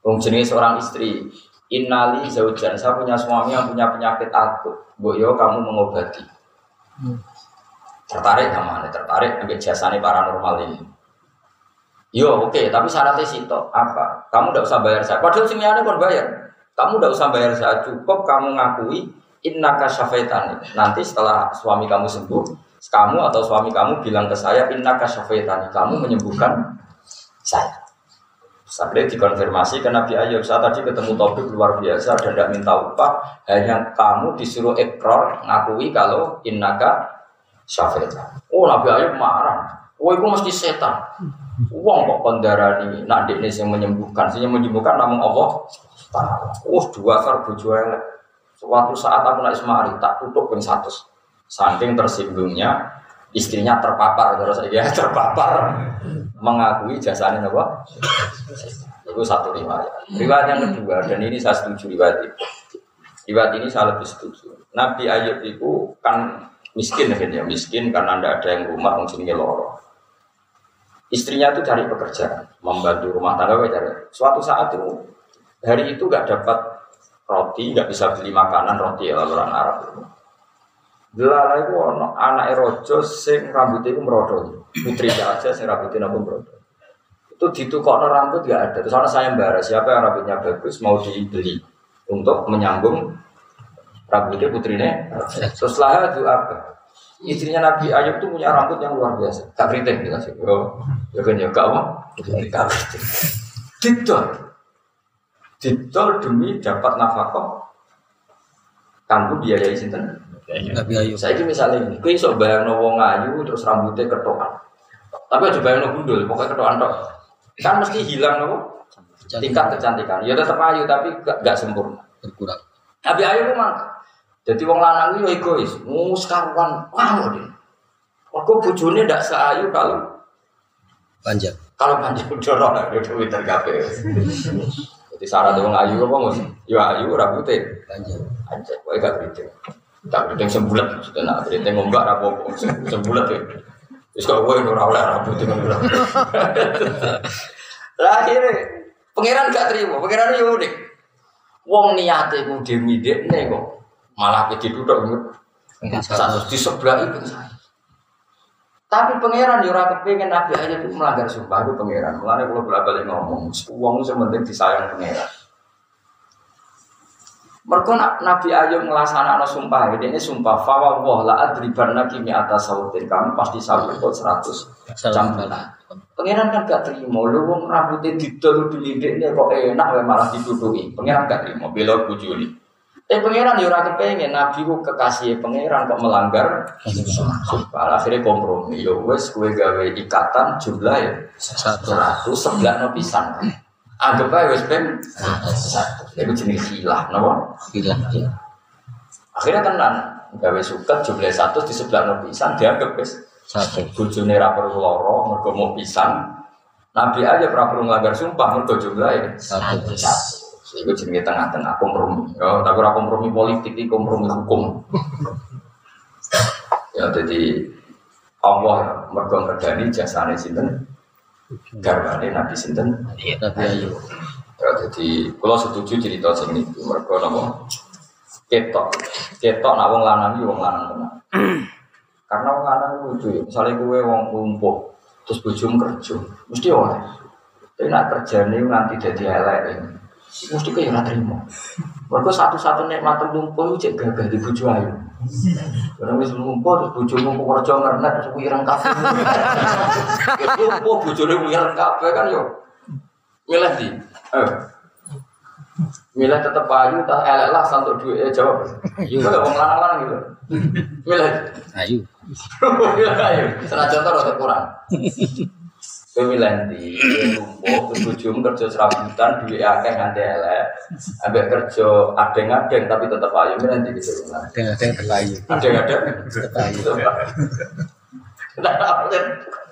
Wong jenis seorang istri, Innali zaujan, saya punya suami yang punya penyakit akut. Bu yo kamu mengobati. Tertarik sama anda, tertarik ambil jasanya paranormal ini. Yo oke, tapi syaratnya situ apa? Kamu tidak usah bayar saya. Padahal sini kon bayar. Kamu tidak usah bayar saya, cukup kamu ngakui innaka syafaitani. Nanti setelah suami kamu sembuh, kamu atau suami kamu bilang ke saya innaka syafaitani. Kamu menyembuhkan saya. Sampai dikonfirmasi ke Nabi Ayub Saya tadi ketemu topik luar biasa Dan tidak minta upah Hanya kamu disuruh ekor Ngakui kalau innaka syafaitani Oh Nabi Ayub marah Oh itu mesti setan Uang kok kondarani Nak ini yang menyembuhkan. Yang menyembuhkan namun Allah. Oh dua kar Suatu saat aku naik semari Tak tutup ping satu Saking tersinggungnya Istrinya terpapar Terus ya terpapar. Mengakui jasanya apa? Itu satu riwayat. Riwayat yang kedua Dan ini saya setuju riwayat itu Riwayat ini saya lebih setuju. Nabi Ayub itu kan miskin kan ya miskin karena tidak ada yang rumah mungkin loro istrinya itu cari pekerjaan membantu rumah tangga cari. Suatu saat itu hari itu nggak dapat roti nggak bisa beli makanan roti ya orang Arab itu. Delala itu ono anak rojo sing rambutnya itu merodol putri aja sing rambutnya nabung merodol itu ditukar rambut nggak ada. Terus anak saya mbak siapa yang rambutnya bagus mau dibeli untuk menyambung rambutnya putrinya terus lah itu apa istrinya Nabi Ayub itu punya rambut yang luar biasa. Gak keriting gitu sih oh ya kan ya keriting. Didol. Didol demi dapat nafkah. Kamu biayai sinten? Nabi Ayub. saya ini misalnya ini kau iso bayang wong ayu terus rambutnya ketokan. Tapi aja bayang gundul pokoknya ketokan tok. Kan mesti hilang nopo tingkat kecantikan. Ya tetap ayu tapi gak, gak sempurna. Berkurang. Nabi Ayub mangkat. Jadi wong lanang itu egois, mus karuan, wow deh. Aku bujurnya tidak seayu kalau Panjang. kalau panjang dorong lah, udah Twitter kafe. Jadi syarat wong ayu apa mus? Ya ayu rambutnya Panjang. aja, kau gak keriting. Tak keriting sembulat, sudah nak keriting ngombak rapopo sembulat ya. Terus kau gue nurau lah rambutnya ngombak. Lah akhirnya pangeran gak terima, pangeran itu unik. Wong niate ku demi dekne kok malah ke duduk satu di sebelah itu saya. Tapi pangeran yo ora kepengin Nabi Ayub itu melanggar sumpah itu pangeran. Mulane kula bolak-balik ngomong, wong sing penting disayang pangeran. Mereka Nabi Ayub ngelaksanakan sumpah ini sumpah fawa wah la adriban lagi mi atas sautin kamu pasti sabut kok seratus Salam cambulan. Pangeran kan gak terima, lu wong rambutnya didol dilidik nih kok enak malah ditutupi. Pangeran gak terima, bela bujuli. Eh pangeran ya ora kepengen nabi ku kekasih pangeran kok melanggar sumpah. Akhirnya kompromi, yo wes kue gawe ikatan jumlah ya Satu. seratus sebelah no pisan. Anggap aja wes ben satu. Itu jenis hilah, nopo. Bilang. Akhirnya tenan, gawe suket jumlah satu di sebelah no pisan dianggap wes Satu. bojone ra perlu loro mergo mau pisan Nabi aja ora perlu nglanggar sumpah mergo jumlahe Satu. satu. Iku jenenge tengah-tengah kompromi. Ya, tapi ora kompromi politik, iki kompromi hukum. ya jadi Allah mergo ngregani jasane sinten? Garwane Nabi sinten? Nabi Ayub. Ya, Jadi kalau setuju cerita sing niku mergo napa? Ketok. Ketok nak wong lanang iki wong lanang tenan. Karena wong lanang lucu ya. Misalnya gue wong lumpuh terus bojomu kerja, mesti oleh. Tapi nak kerjane nganti dadi elek ini. Mesti kaya ora terima. Mergo satu-satu nikmat lumpuh cek gagah di bojo ayu. Karena wis lumpuh terus bojomu kok kerja ngernet terus wireng kabeh. Lumpuh bojone wireng kabeh kan yo. Milih di. Eh. Milih tetep ayu tak elek lah santuk duit eh jawab. Lho wong lanang-lanang gitu. Milih. Ayu. Ayu. Senajan to rada kurang. Kowe? Lumpuh terus bojomu kerja serabutan duit akeh nganti elek. Ambek kerja adeng-adeng tapi tetep ayu ndi gitu. Ada yang terlayu. Adeng-adeng. Tetep ayu.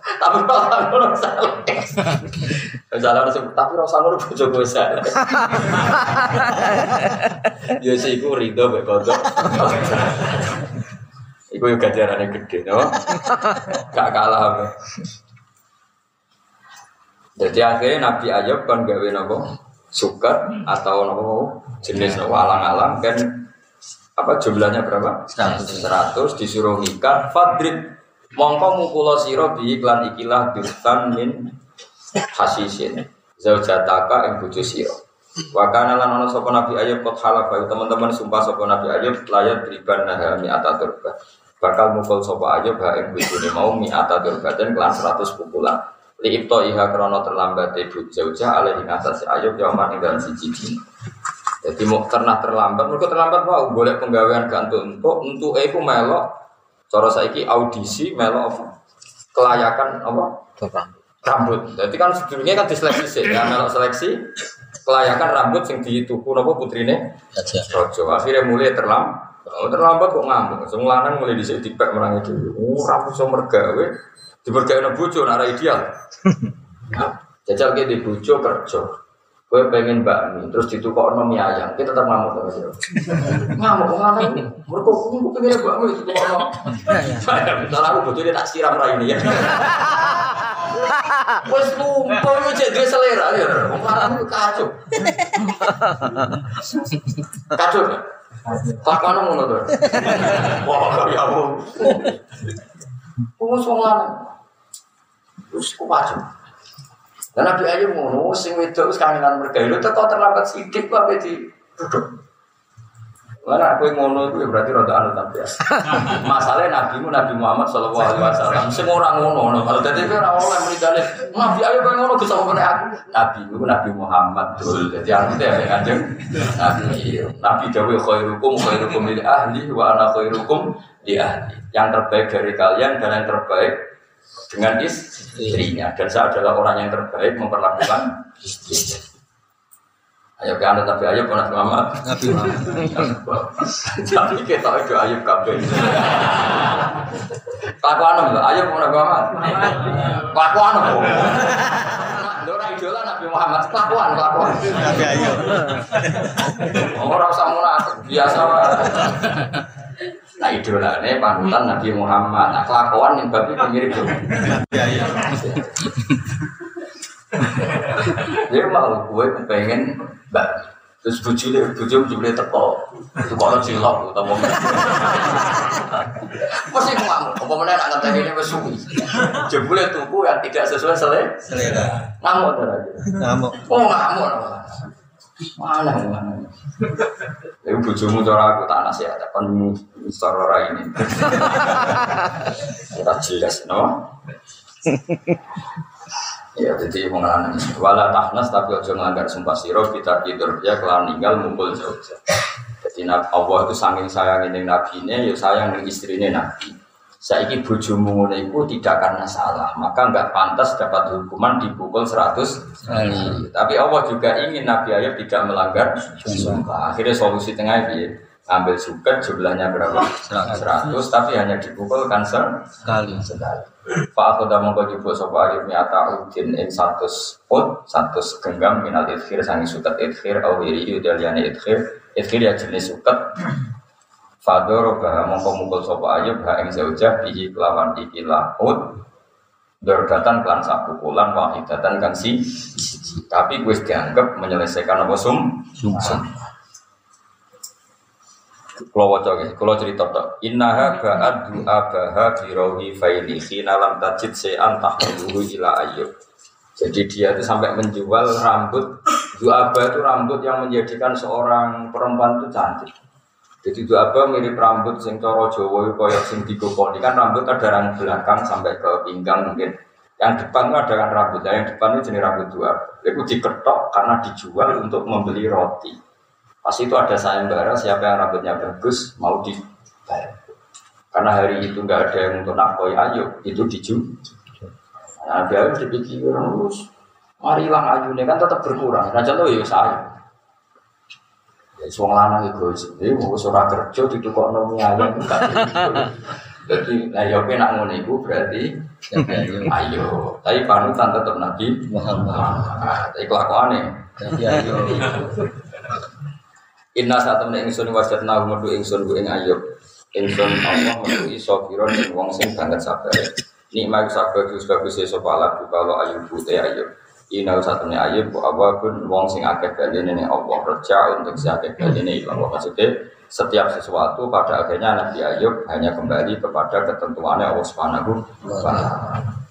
Tapi rasa ngono salah. Salah harus tapi rasa ngono bojo gue salah. Ya sih iku rido mek kodok. Iku yo gajarane gede, no? Gak kalah. Jadi akhirnya Nabi Ayub kan gawe nopo? Suket atau nopo jenis nopo? Alang-alang. Kan apa jumlahnya berapa? 100. 100 disuruh nikah fadrib mongko mukulo siro bi iklan ikilah dirtan min hasisin. Zaujataka ing bojo siro wa kana lan ana sapa nabi ayub kot ayo teman-teman sumpah sapa nabi ayub layat riban naha mi ataturba bakal mukul sapa ayub ha ing bojone mau mi ataturba dan kelan 100 pukulan li ibto iha krono terlambat ibu zaujah alaihi ngatasi ayub yaman dalam siji dina jadi mau karena terlambat, mereka terlambat mau boleh penggawean gantung untuk untuk aku melok. Cara saiki audisi melok apa? Kelayakan apa? Rambut. Jadi kan sebelumnya kan diseleksi sih, ya melok seleksi kelayakan rambut yang dituku apa putrine. Rojo. Akhirnya mulai terlambat. Terlambat kok ngamuk. Semua lanang mulai dhisik dipek menang itu. Oh, rambut iso mergawe. Dimergawe bojo nek ora ideal. Jajal ke di bojo kerja. Gue pengen bakmi, terus ditukar mie ayam, kita tetap ngamuk sama dia. Ngamuk, ngamuk, mereka aku pengen bakmi, ditukar sama. Misalnya aku bojo dia tak siram rai ini ya. Wes lupa lu jadi selera ya. Wong lanang kacau. Kacau. Tak mana ngono to. Wah, ya Allah. Wong wong lanang. Terus ku kacau. Dan Nabi Ayub ngono, sing wedok wis kangenan mereka. Lu teko terlambat sithik kok di duduk. Lah aku ngono itu ya berarti rada anu tapi ya. Masalahnya Nabi mu Nabi Muhammad sallallahu alaihi wasallam sing ora ngono ngono. Kalau dadi ora oleh mrikane Nabi Ayub kok ngono Gus apa aku. Nabi mu Nabi Muhammad dul. Dadi aku teh ya kanjeng Nabi. Nabi dawuh khairukum khairukum li ahli wa ana khairukum li ahli. Yang terbaik dari kalian dan yang terbaik dengan istrinya dan saya adalah orang yang terbaik memperlakukan istri. Ayo ke anda tapi ayo pernah Muhammad. Nabi Muhammad. Tapi kita itu ayo kabeh. Kelakuan lho, ayo pernah Muhammad. Kelakuan lho. Ora idola Nabi Muhammad, kelakuan kelakuan. Nabi Ayu. Ora usah munafik, biasa wae. Nah idolane panutan Nabi Muhammad. Nah kelakuan yang babi mirip tuh. Nabi Ayu. Dia mau gue kepengen mbak terus bujule bujum bujule teko itu kalau cilok atau mau pasti ngamuk apa mana anak tadi ini bersuwi jebule tubuh yang tidak sesuai selera Selera. ngamuk tadi Ngamuk. oh ngamuk mana mana Ibu bujumu cara aku tak nasihat, kan secara ini. Kita jelas, no? Ya, jadi mengalami wala tahnas tapi ojo ngelanggar sumpah siro kita tidur ya kelar ninggal mumpul jauh. Jadi Allah itu saking sayang ini nabinya, ya sayang ini istrinya nabi. Saiki bojomu ngono iku tidak karena salah, maka nggak pantas dapat hukuman dipukul 100 kali. Tapi Allah juga ingin Nabi Ayub tidak melanggar sumpah. Akhirnya solusi tengah ini ambil suket jumlahnya berapa? 100, tapi hanya dipukul kan ser- Sekali. sekali. Pak aku dah mongko jupuk sapa alim nyata udin ing satu ut satu genggam minal idkhir sangi suket idkhir au hiri udaliane idkhir idkhir ya jenis suket Fadoro bah mongko mukul sapa ayub ha ing zaujah bihi kelawan ikilah ut Dordatan klan sapu kulan wahidatan kan si tapi gue dianggap menyelesaikan apa sum sum. Kalau waca kalau cerita tok. Innaha ba'ad du'a baha birawi faili khina lam tajid se'an ila ayyub. Jadi dia itu sampai menjual rambut Du'aba itu rambut yang menjadikan seorang perempuan itu cantik. Jadi du'aba mirip rambut sing coro Jawa itu koyok sing digoponi kan rambut ada yang belakang sampai ke pinggang mungkin. Yang depan itu ada kan rambut, yang depan itu jenis rambut du'aba. Itu diketok karena dijual untuk membeli roti. Pas itu ada sayembara siapa yang rambutnya bagus mau dibayar. Karena hari itu nggak ada yang untuk nakoi ayo itu dijual. Nah dia harus dipikir terus. Mari hilang ayunya kan tetap berkurang. Nah contoh ya saya. Ya suang lanang egois. Jadi mau surah kerja di tukok nomi ayam. Jadi nah ya nak ngono iku berarti ayo. Tapi panutan tetap Nabi Muhammad. Nah, Tapi kelakuannya Tapi ayo. Inna saat temen ingsun wajat nahu medu ingsun bu ing ayub. Ingsun Allah medu iso ing wong sing banget sabar. Nikmat sabar dus bagus iso pala bu kalau ayub putih ayub. Inna saat temen ayub bu awabun wong sing akeh baline ning Allah. Reja untuk si akeh baline ilang Maksudnya setiap sesuatu pada akhirnya Nabi Ayub hanya kembali kepada ketentuannya Allah Subhanahu wa taala.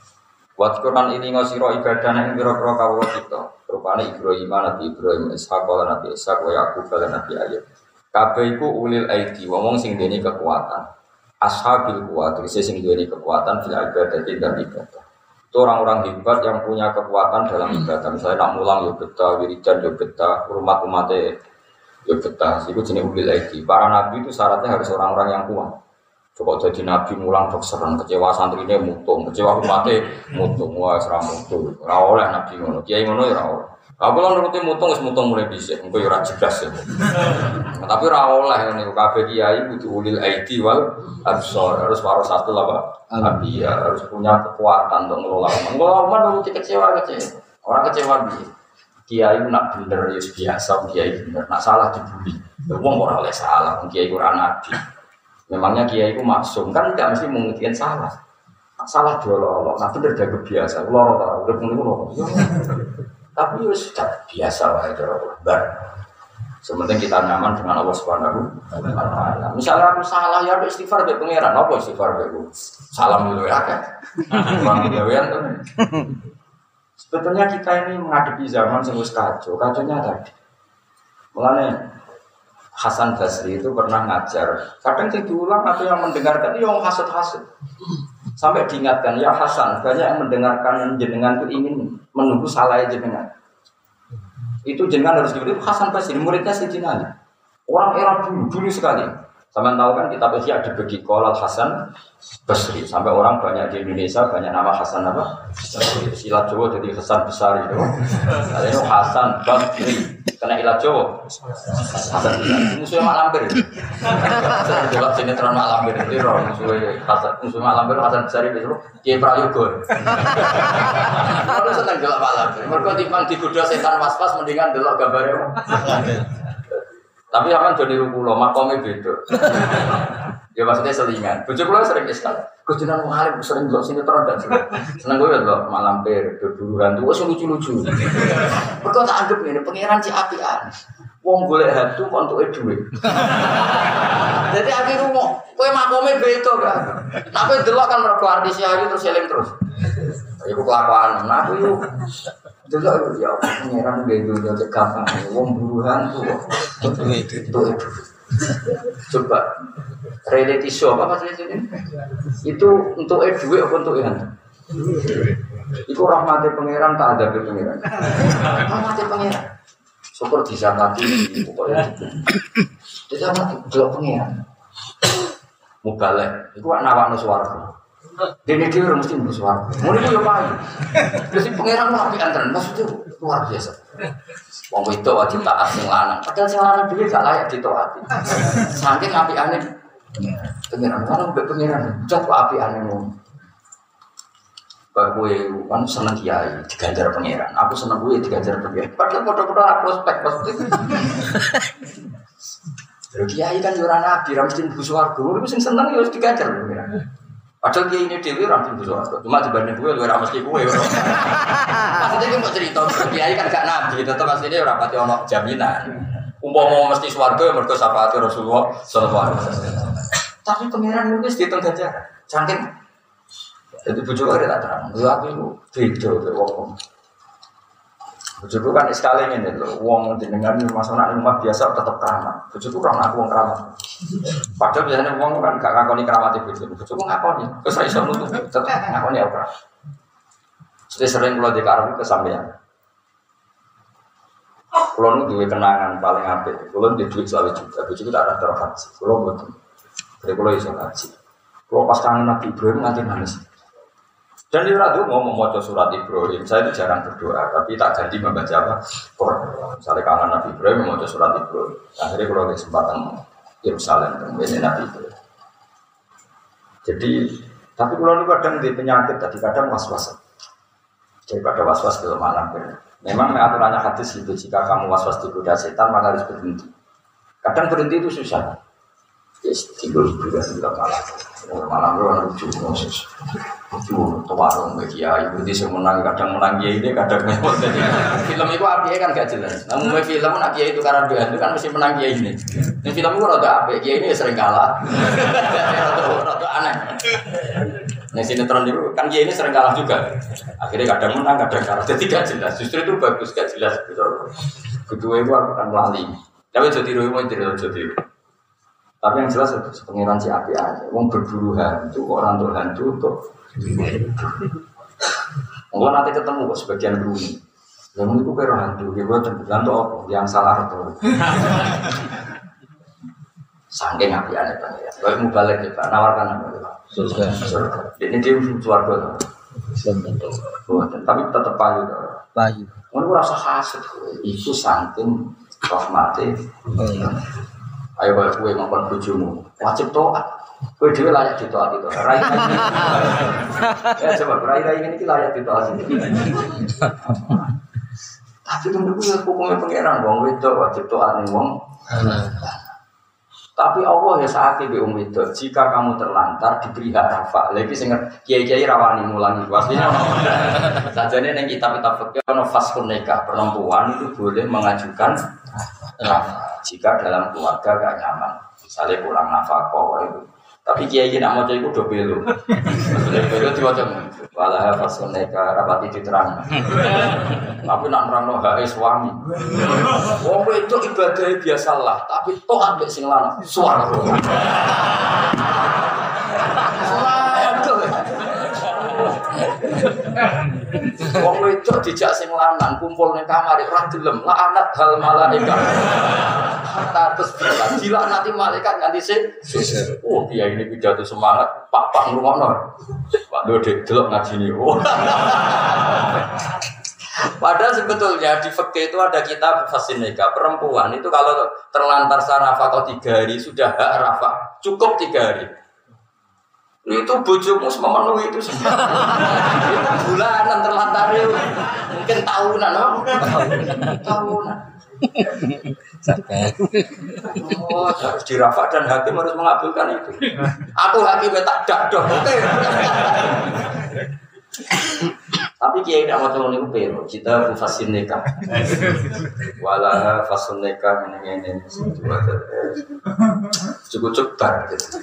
Wat Quran ini ngosiro ibadah yang biro-biro kawula kita. Rupane Ibrahim, Nabi Ibrahim, Ishak, lan Nabi Ishak, wa Yakub, lan Nabi Ayub. Kabeh iku ulil aidi, wong sing duweni kekuatan. Ashabil kuat, tegese sing duweni kekuatan fil ibadah dan ibadah. Itu orang-orang hebat yang punya kekuatan dalam ibadah. Misalnya nak mulang yo betah, wiridan yo betah, umat umatnya yo betah. Itu jenis ulil aidi. Para nabi itu syaratnya harus orang-orang yang kuat. Coba jadi nabi mulang dokseran, kecewa santrinya mutung, kecewa umatnya mutung, wah serah mutung. Ora oleh nabi ngono, kiai ngono ya oleh. Aku lan nuruti mutung wis mutung mulai dhisik, engko ya jelas ya. Nah, Tapi ora oleh ngene kabeh kiai kudu ulil aidi wal absar, harus waras satu lah Pak. Nabi ya harus punya kekuatan untuk ngelola umat. Ngelola umat nuruti kecewa kecewa. Orang kecewa piye? Kiai nak bener ya biasa, kiai bener. Nak salah dibully. Ya wong ora oleh salah, kiai ora nabi. Memangnya kiai itu maksum kan tidak mesti mengertikan salah. Salah diolok-olok, nah bener jaga biasa. Loro tak, udah pun. Tapi ya sudah biasa lah itu bar. Sementing kita nyaman dengan Allah Subhanahu wa taala. Misalnya aku salah ya ada istighfar be pangeran, apa istighfar be? Salam dulu ya kan. Bang gawean tuh. Sebetulnya kita ini menghadapi zaman yang wis kacau, kacaunya tadi. Mulanya Hasan Basri itu pernah ngajar. Kadang yang diulang atau yang mendengarkan itu yang hasut-hasut. Sampai diingatkan, ya Hasan, banyak yang mendengarkan jenengan itu ingin menunggu salah jenengan. Itu jenengan harus diberi Hasan Basri, muridnya Sayyidina Ali. Orang era dulu, dulu sekali. Sama tahu kan kitab Ihya dibagi kolal Hasan Basri. Sampai orang banyak di Indonesia banyak nama Hasan apa? Silat Jawa jadi Hasan Besar itu. Ada Hasan Basri. Kena ilat Jawa. Musuhnya Mak Lampir. Saya delok sinetron Mak Lampir itu roh musuhnya musuh Mak Lampir Hasan Besar itu Kiai Prayogo. Kalau seneng delok Mak Lampir. Mereka timbang digoda setan was-was mendingan delok gambarnya. Tapi akan jadi rukulo, makomnya beda. Ya maksudnya selingan. Bojo kula sering iskal. Gus jenengan wong alim sering delok sinetron dan seneng. Gue delok malam per berburu hantu wis lucu-lucu. Mergo tak anggap ngene pangeran ci apian. Wong golek hantu kok entuke dhuwit. Jadi akhirnya mau kowe makome beda kan. Tapi delok kan mergo artis ayu terus eling terus. Iku kelakuan. Nah aku yuk delok ya pangeran dunia cek gampang. Wong buru hantu. Itu itu. Coba reality show apa sih ini? Itu untuk eh duit apa untuk hantu? Iku rahmati pangeran tak ada pangeran. Rahmati pangeran. Syukur mati pokoknya. Bisa mati delok pangeran. Mubalek, itu nawakno swarga. Dene dhewe mesti mlebu swarga. Ngono iku yo payu. Terus pangeran mah api antren luar biasa. Wong itu wajib taat sing lanang. Padahal sing lanang dhewe gak layak ditaati. Saking apikane pangeran kan mbek pangeran. Cok api ane ngono. Bagus kan seneng kiai diganjar pangeran. Aku seneng gue diganjar pangeran. Padahal foto-foto aku spek pasti. Kiai kan ora nabi, ra mesti mlebu swarga. Iku sing seneng yo diganjar pangeran. Padahal dia ini dewi orang tuh suarga. Cuma dibanding gue, gue ramas gue. Maksudnya gue mau cerita, kiai kan gak nabi, tetap aslinya orang pati ono jaminan. Umpama mesti suarga, mereka syafaat Rasulullah Sallallahu Alaihi Wasallam. Tapi pangeran nulis di tengah jalan, cantik. Jadi bujuk ada tak terang. Lu aku itu beda ke wong. Bujuku kan sekali ini loh, wong jenengan masuk nak rumah biasa tetap keramat. Bujuku orang aku wong keramat. Padahal biasanya wong kan gak ngakoni keramat itu. Bujuku ngakoni, terus iso nutup, tetap ngakoni aku keramat. Jadi sering kalau di karang kesampaian. Kalau nu duwe kenangan paling apik, kalau di duit selalu juga, bujuku tak ada terus haji. Kalau betul, jadi kalau iso haji. Kalau pas kangen Nabi Ibrahim nanti nangis. Dan di radio mau membaca surat Ibrahim, saya itu jarang berdoa, tapi tak ganti membaca apa? Misalnya kangen Nabi Ibrahim membaca surat Ibrahim. Akhirnya kalau ada kesempatan Yerusalem, kemudian Nabi Ibrahim. Jadi, tapi kalau itu kadang di penyakit, tadi kadang was-was. Daripada was-was kelemahan akhirnya. Memang aturannya hadis itu, jika kamu was-was digoda setan, maka harus berhenti. Kadang berhenti itu susah. Yes, tidur juga tidak malam. Malam itu kan lucu, Moses. Lucu, warung bagi ya. Ibu di menang, kadang menang dia ini, kadang memang. Jadi film itu api kan gak jelas. Namun film nak dia itu karena dia itu kan mesti menang dia ini. Ini film itu rada api, dia ini sering kalah. Rada aneh. Nah sinetron itu kan dia ini sering kalah juga. Akhirnya kadang menang, kadang kalah. Jadi gak jelas. Justru itu bagus, gak jelas. Kedua itu aku akan melalui. Tapi jadi rumah jadi jadi. Tapi yang jelas itu pengiran si api aja. Wong berburu hantu, orang tuh hantu untuk Enggak nanti ketemu kok sebagian beruni. Yang itu kira hantu, dia buat terbilang tuh apa? Yang salah itu. Sangking api aja pengiran. Kalau mau balik kita nawarkan apa? Surga. Surga. Ini dia suarga tuh. Tapi tetap payu tuh. Bayu. Mau rasa hasut, itu saking rahmati. Ayo kalau kue ngomong bujumu, wajib toat. Kue dia layak ditoat itu. Rai Ya coba rai rai ini kita layak ditoat. Tapi kan dulu ya hukumnya pangeran, wong itu wajib toat nih wong. Tapi Allah ya saat itu um itu, jika kamu terlantar diberi hak rafa, lagi sing kiai kiai rawani mulangi, pastinya. Saja nih yang kitab fikih ono faskun nikah perempuan itu boleh mengajukan jika dalam keluarga gak nyaman, misalnya kurang nafkah itu. Tapi kiai kiai nak mau jadi kudo belo, belo diwajib. Walah faskun nikah rapati diterang. Tapi nak nerang no hak suami. Wong itu ibadah biasalah, tapi toh ambek sing lanang suara. Wong itu dijak sing lanang kumpul ning kamar ora gelem la hal malaikat. Hatta terus bilang gila nanti malaikat nganti sing Oh dia ini pidato semangat pak pak ngrungokno. Pak Dode delok ngajine. Oh. Padahal sebetulnya di fikih itu ada kitab fasin nikah perempuan. Itu kalau terlantar sarafa kau tiga hari sudah hak rafa cukup tiga hari. Itu bojomu memenuhi itu semua. Itu bulanan terlantar itu. Mungkin tahunan no? tahunan oh, harus dirafa dan hakim harus mengabulkan itu. Aku hakimnya tak dakdok tapi kiai tidak mau itu pero kita fasin nikah. Wala fasun nikah ini ini cukup cukup bar gitu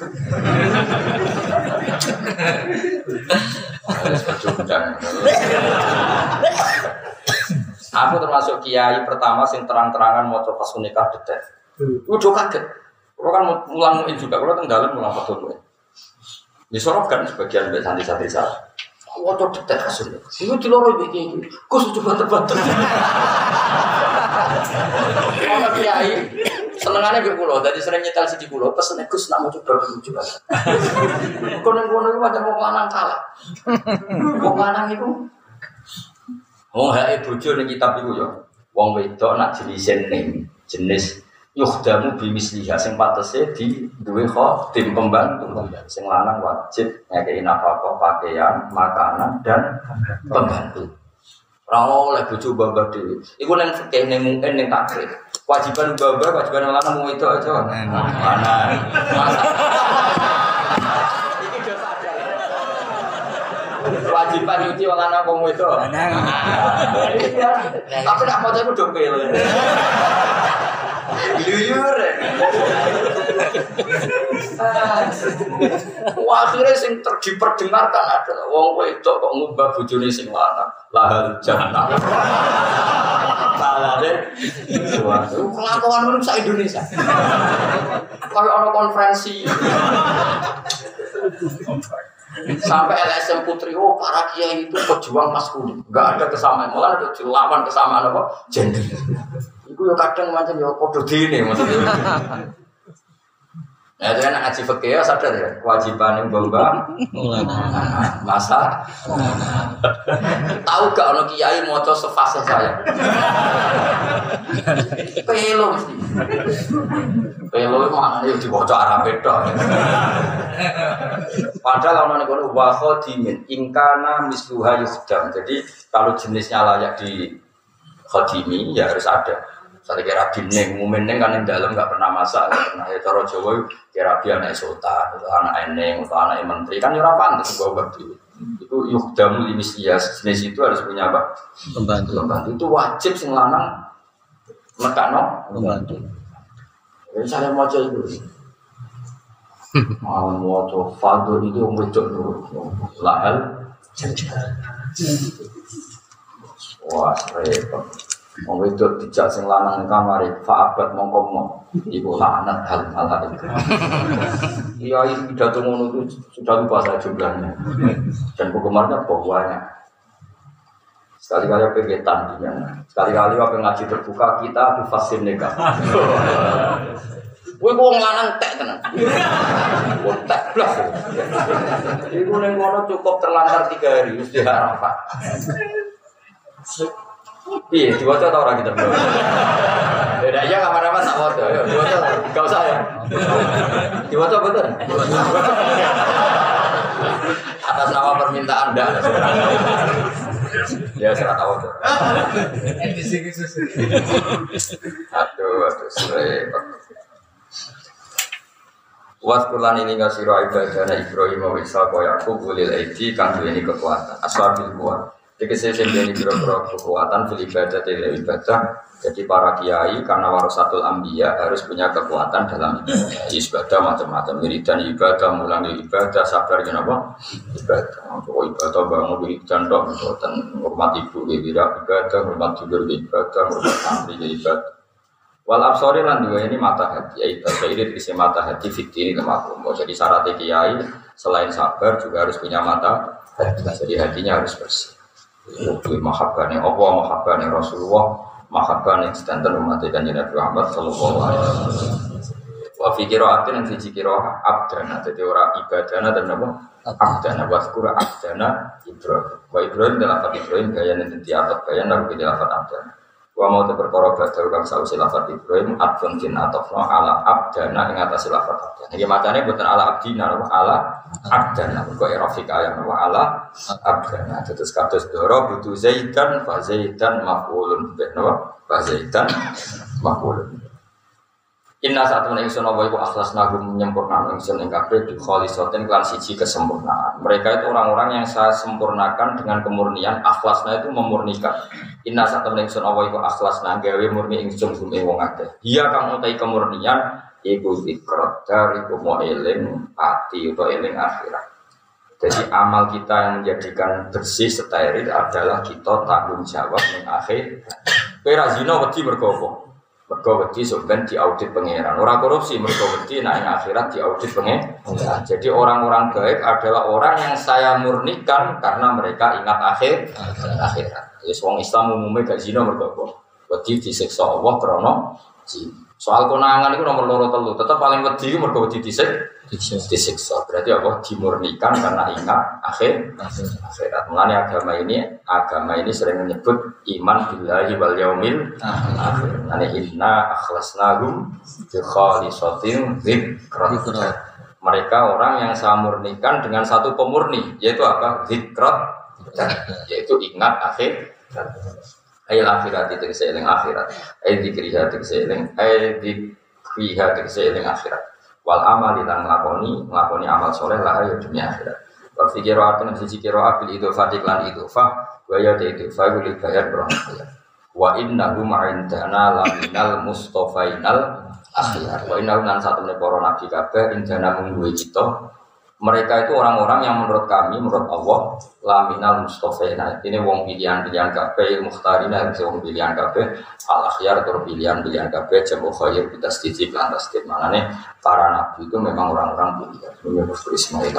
Aku termasuk kiai pertama sing terang-terangan mau coba nikah detek. Udah kaget. Kalau kan mulang juga, kalau tenggelam mulang betul. Disorotkan sebagian dari santri-santri saya. Wocok detek hasilnya. Itu di loro iki. Kok coba tebak-tebak. Ono kiai senengane mbek kula, dadi sering nyetel siji kula, pesene Gus nak mau coba dulu coba. Kono kono iku macam lanang kalah. Wong lanang iku Wong hake bojo ning kitab iku ya. Wong wedok nak jenis ning jenis yukhdamu bimisliha sing patese di duwe tim pembantu. Sing lanang wajib ngekei nafkah pakaian makanan dan pembantu. Ora oleh bojo babah dhewe. Iku ning fikih ning mungkin ning takrif kewajiban babah kewajiban lanang mau itu aja. Mana iki do sadar kewajiban nyuci wong lanang wong itu. Iya. Tapi nak maca iku do pele. Luyur. Akhirnya sing ter- diperdengarkan adalah wong wedok kok ngubah bojone sing lanang. Lahal jannah. Salah deh. Kelakuan sak Indonesia. Kalau ono konferensi sampai LSM Putri, oh para kiai itu pejuang maskulin, nggak ada kesamaan, malah ada lawan kesamaan apa? Gender. Itu ya kadang macam ya kode dini maksudnya. Ya, itu kan ngaji fikih ya sadar ya. Kewajiban yang bamba masa? Tahu gak ono kiai moco sefase saya? Pelo mesti. Pelo mana ya dibaca Arab itu padahal ono nih kono wa khadimin ingkana misluha yukdam jadi kalau jenisnya layak di khadimi ya harus ada saya kira bining, mumeneng kan yang dalam nggak pernah masak, nggak pernah ya cara Jawa kira biar anak sultan, anak eneng, atau anak menteri kan ya pantas sebuah bakti. Itu yukdam limislias jenis itu harus punya apa? Pembantu. Pembantu itu wajib sing lanang mekano. Pembantu. Saya mau coba itu. Mau mau coba fadl itu wedok dulu. Lahal. Wah repot. Mau wedok dijak sing lanang ning kamar faabat mongko mau iku lanat hal hal hal itu. Iya pidato ngono itu sudah lupa saya jumlahnya dan penggemarnya banyak. Sekali-kali apa ketan. Sekali-kali apa ngaji terbuka kita di fasin nikah. Kowe kok lanang tek tenan. Kok tek blas. Iku ning ngono cukup terlantar tiga hari wis di Arafah. Iya, diwaca tau orang kita belum. Beda aja kamar-kamar tak waca, ayo diwaca, gak usah ya. Diwaca betul. Atas nama permintaan anda. Ya, saya tahu tuh. Aduh, aduh, repot. Waskulan ini nggak siro ibadahnya Ibrahim wa Ishaq wa Yakub ulil aidi kang ini kekuatan aswabil kuat. Tegese sing duweni pira-pira kekuatan fil ibadah tidak ibadah. Jadi para kiai karena warasatul ambiya harus punya kekuatan dalam ibadah. Ibadah macam-macam wiridan ibadah, mulangi ibadah, sabar kenapa? Ibadah. Untuk ibadah bangun wiridan dok, dan hormat ibu wira ibadah, hormat tidur ibadah, hormat santri ibadah. Wal absori lan dua ini mata hati, ya ibadah terisi mata hati fikir ini. Jadi syarat kiai selain sabar juga harus punya mata. Jadi hatinya harus bersih. Mahabbah yang Allah, mahabbah yang Rasulullah, mahabbah yang sedanten umat kanjeng Nabi Muhammad Sallallahu Alaihi Wasallam. Wa fi qiraatin siji qiraah abdana jadi ora ibadana dan apa abdana wa skura abdana Ibrahim. Wa Ibrahim dalam Ibrahim gaya nanti di atas gaya nabi di lafaz abdana. Wa mau te perkara badal kang sausi lafaz Ibrahim adfun tin atofno ala abdana ing atas lafaz abdana. Iki macane boten ala abdina apa ala abdana. Kok erofika yang apa ala abdana. Terus kados doro butuh zaidan fa zaidan maf'ulun bih napa? Fa zaidan maf'ulun. Inna saat temen ingsun apa iku akhlas nagum menyempurnakan ingsun ing kabeh di kholisotin klan siji kesempurnaan. Mereka itu orang-orang yang saya sempurnakan dengan kemurnian. Akhlasna itu memurnikan. Inna saat temen ingsun apa iku akhlasna gawe murni ingsun gum ing wong akeh. Dia kang utai kemurnian iku zikrot dari mau eling ati utawa eling akhirat. Jadi amal kita yang menjadikan bersih steril adalah kita tanggung jawab ning akhir. Kowe ra zina wedi? Mergo wedi sampean diaudit pangeran. Ora korupsi mergo wedi nek ing akhirat diaudit pangeran. Jadi orang-orang baik adalah orang yang saya murnikan karena mereka ingat akhir akhirat. Wis wong Islam umumnya gak zina mergo apa? Wedi disiksa Allah krana zina. Soal konangan itu nomor loro telu, tetap paling wedi itu mergo wedi disik disiksa. Berarti apa? Dimurnikan karena ingat akhir akhirat. Mengenai agama ini, agama ini sering menyebut iman billahi wal yaumil akhir. Nani inna akhlasnahum bi khalisatin. Mereka orang yang saya murnikan dengan satu pemurni, yaitu apa? Zikrat, yaitu ingat akhir. Ayat akhirat itu seeling akhirat. Ayat dikriha itu seeling. Ayat dikriha itu seeling akhirat. Wal amal dan ngelakoni, ngelakoni amal soleh lah ya dunia akhirat. Wa fi qira'atin siji qira'ah bil idhofati lan idhofah wa ya de idhofah bil bayar berang bayar. Wa innahu ma'indana laminal mustofainal akhyar. Wa innahu lan satu meneh para nabi kabeh indana mungguwe kita mereka itu orang-orang yang menurut kami, menurut Allah, laminal mustofaina. Ini wong pilihan-pilihan kabeh, mukhtarina, wong pilihan kabeh, al akhyar tur pilihan-pilihan kabeh, jamu khair kita sedikit lantas Mana nih para nabi itu memang orang-orang pilihan. Ini Ismail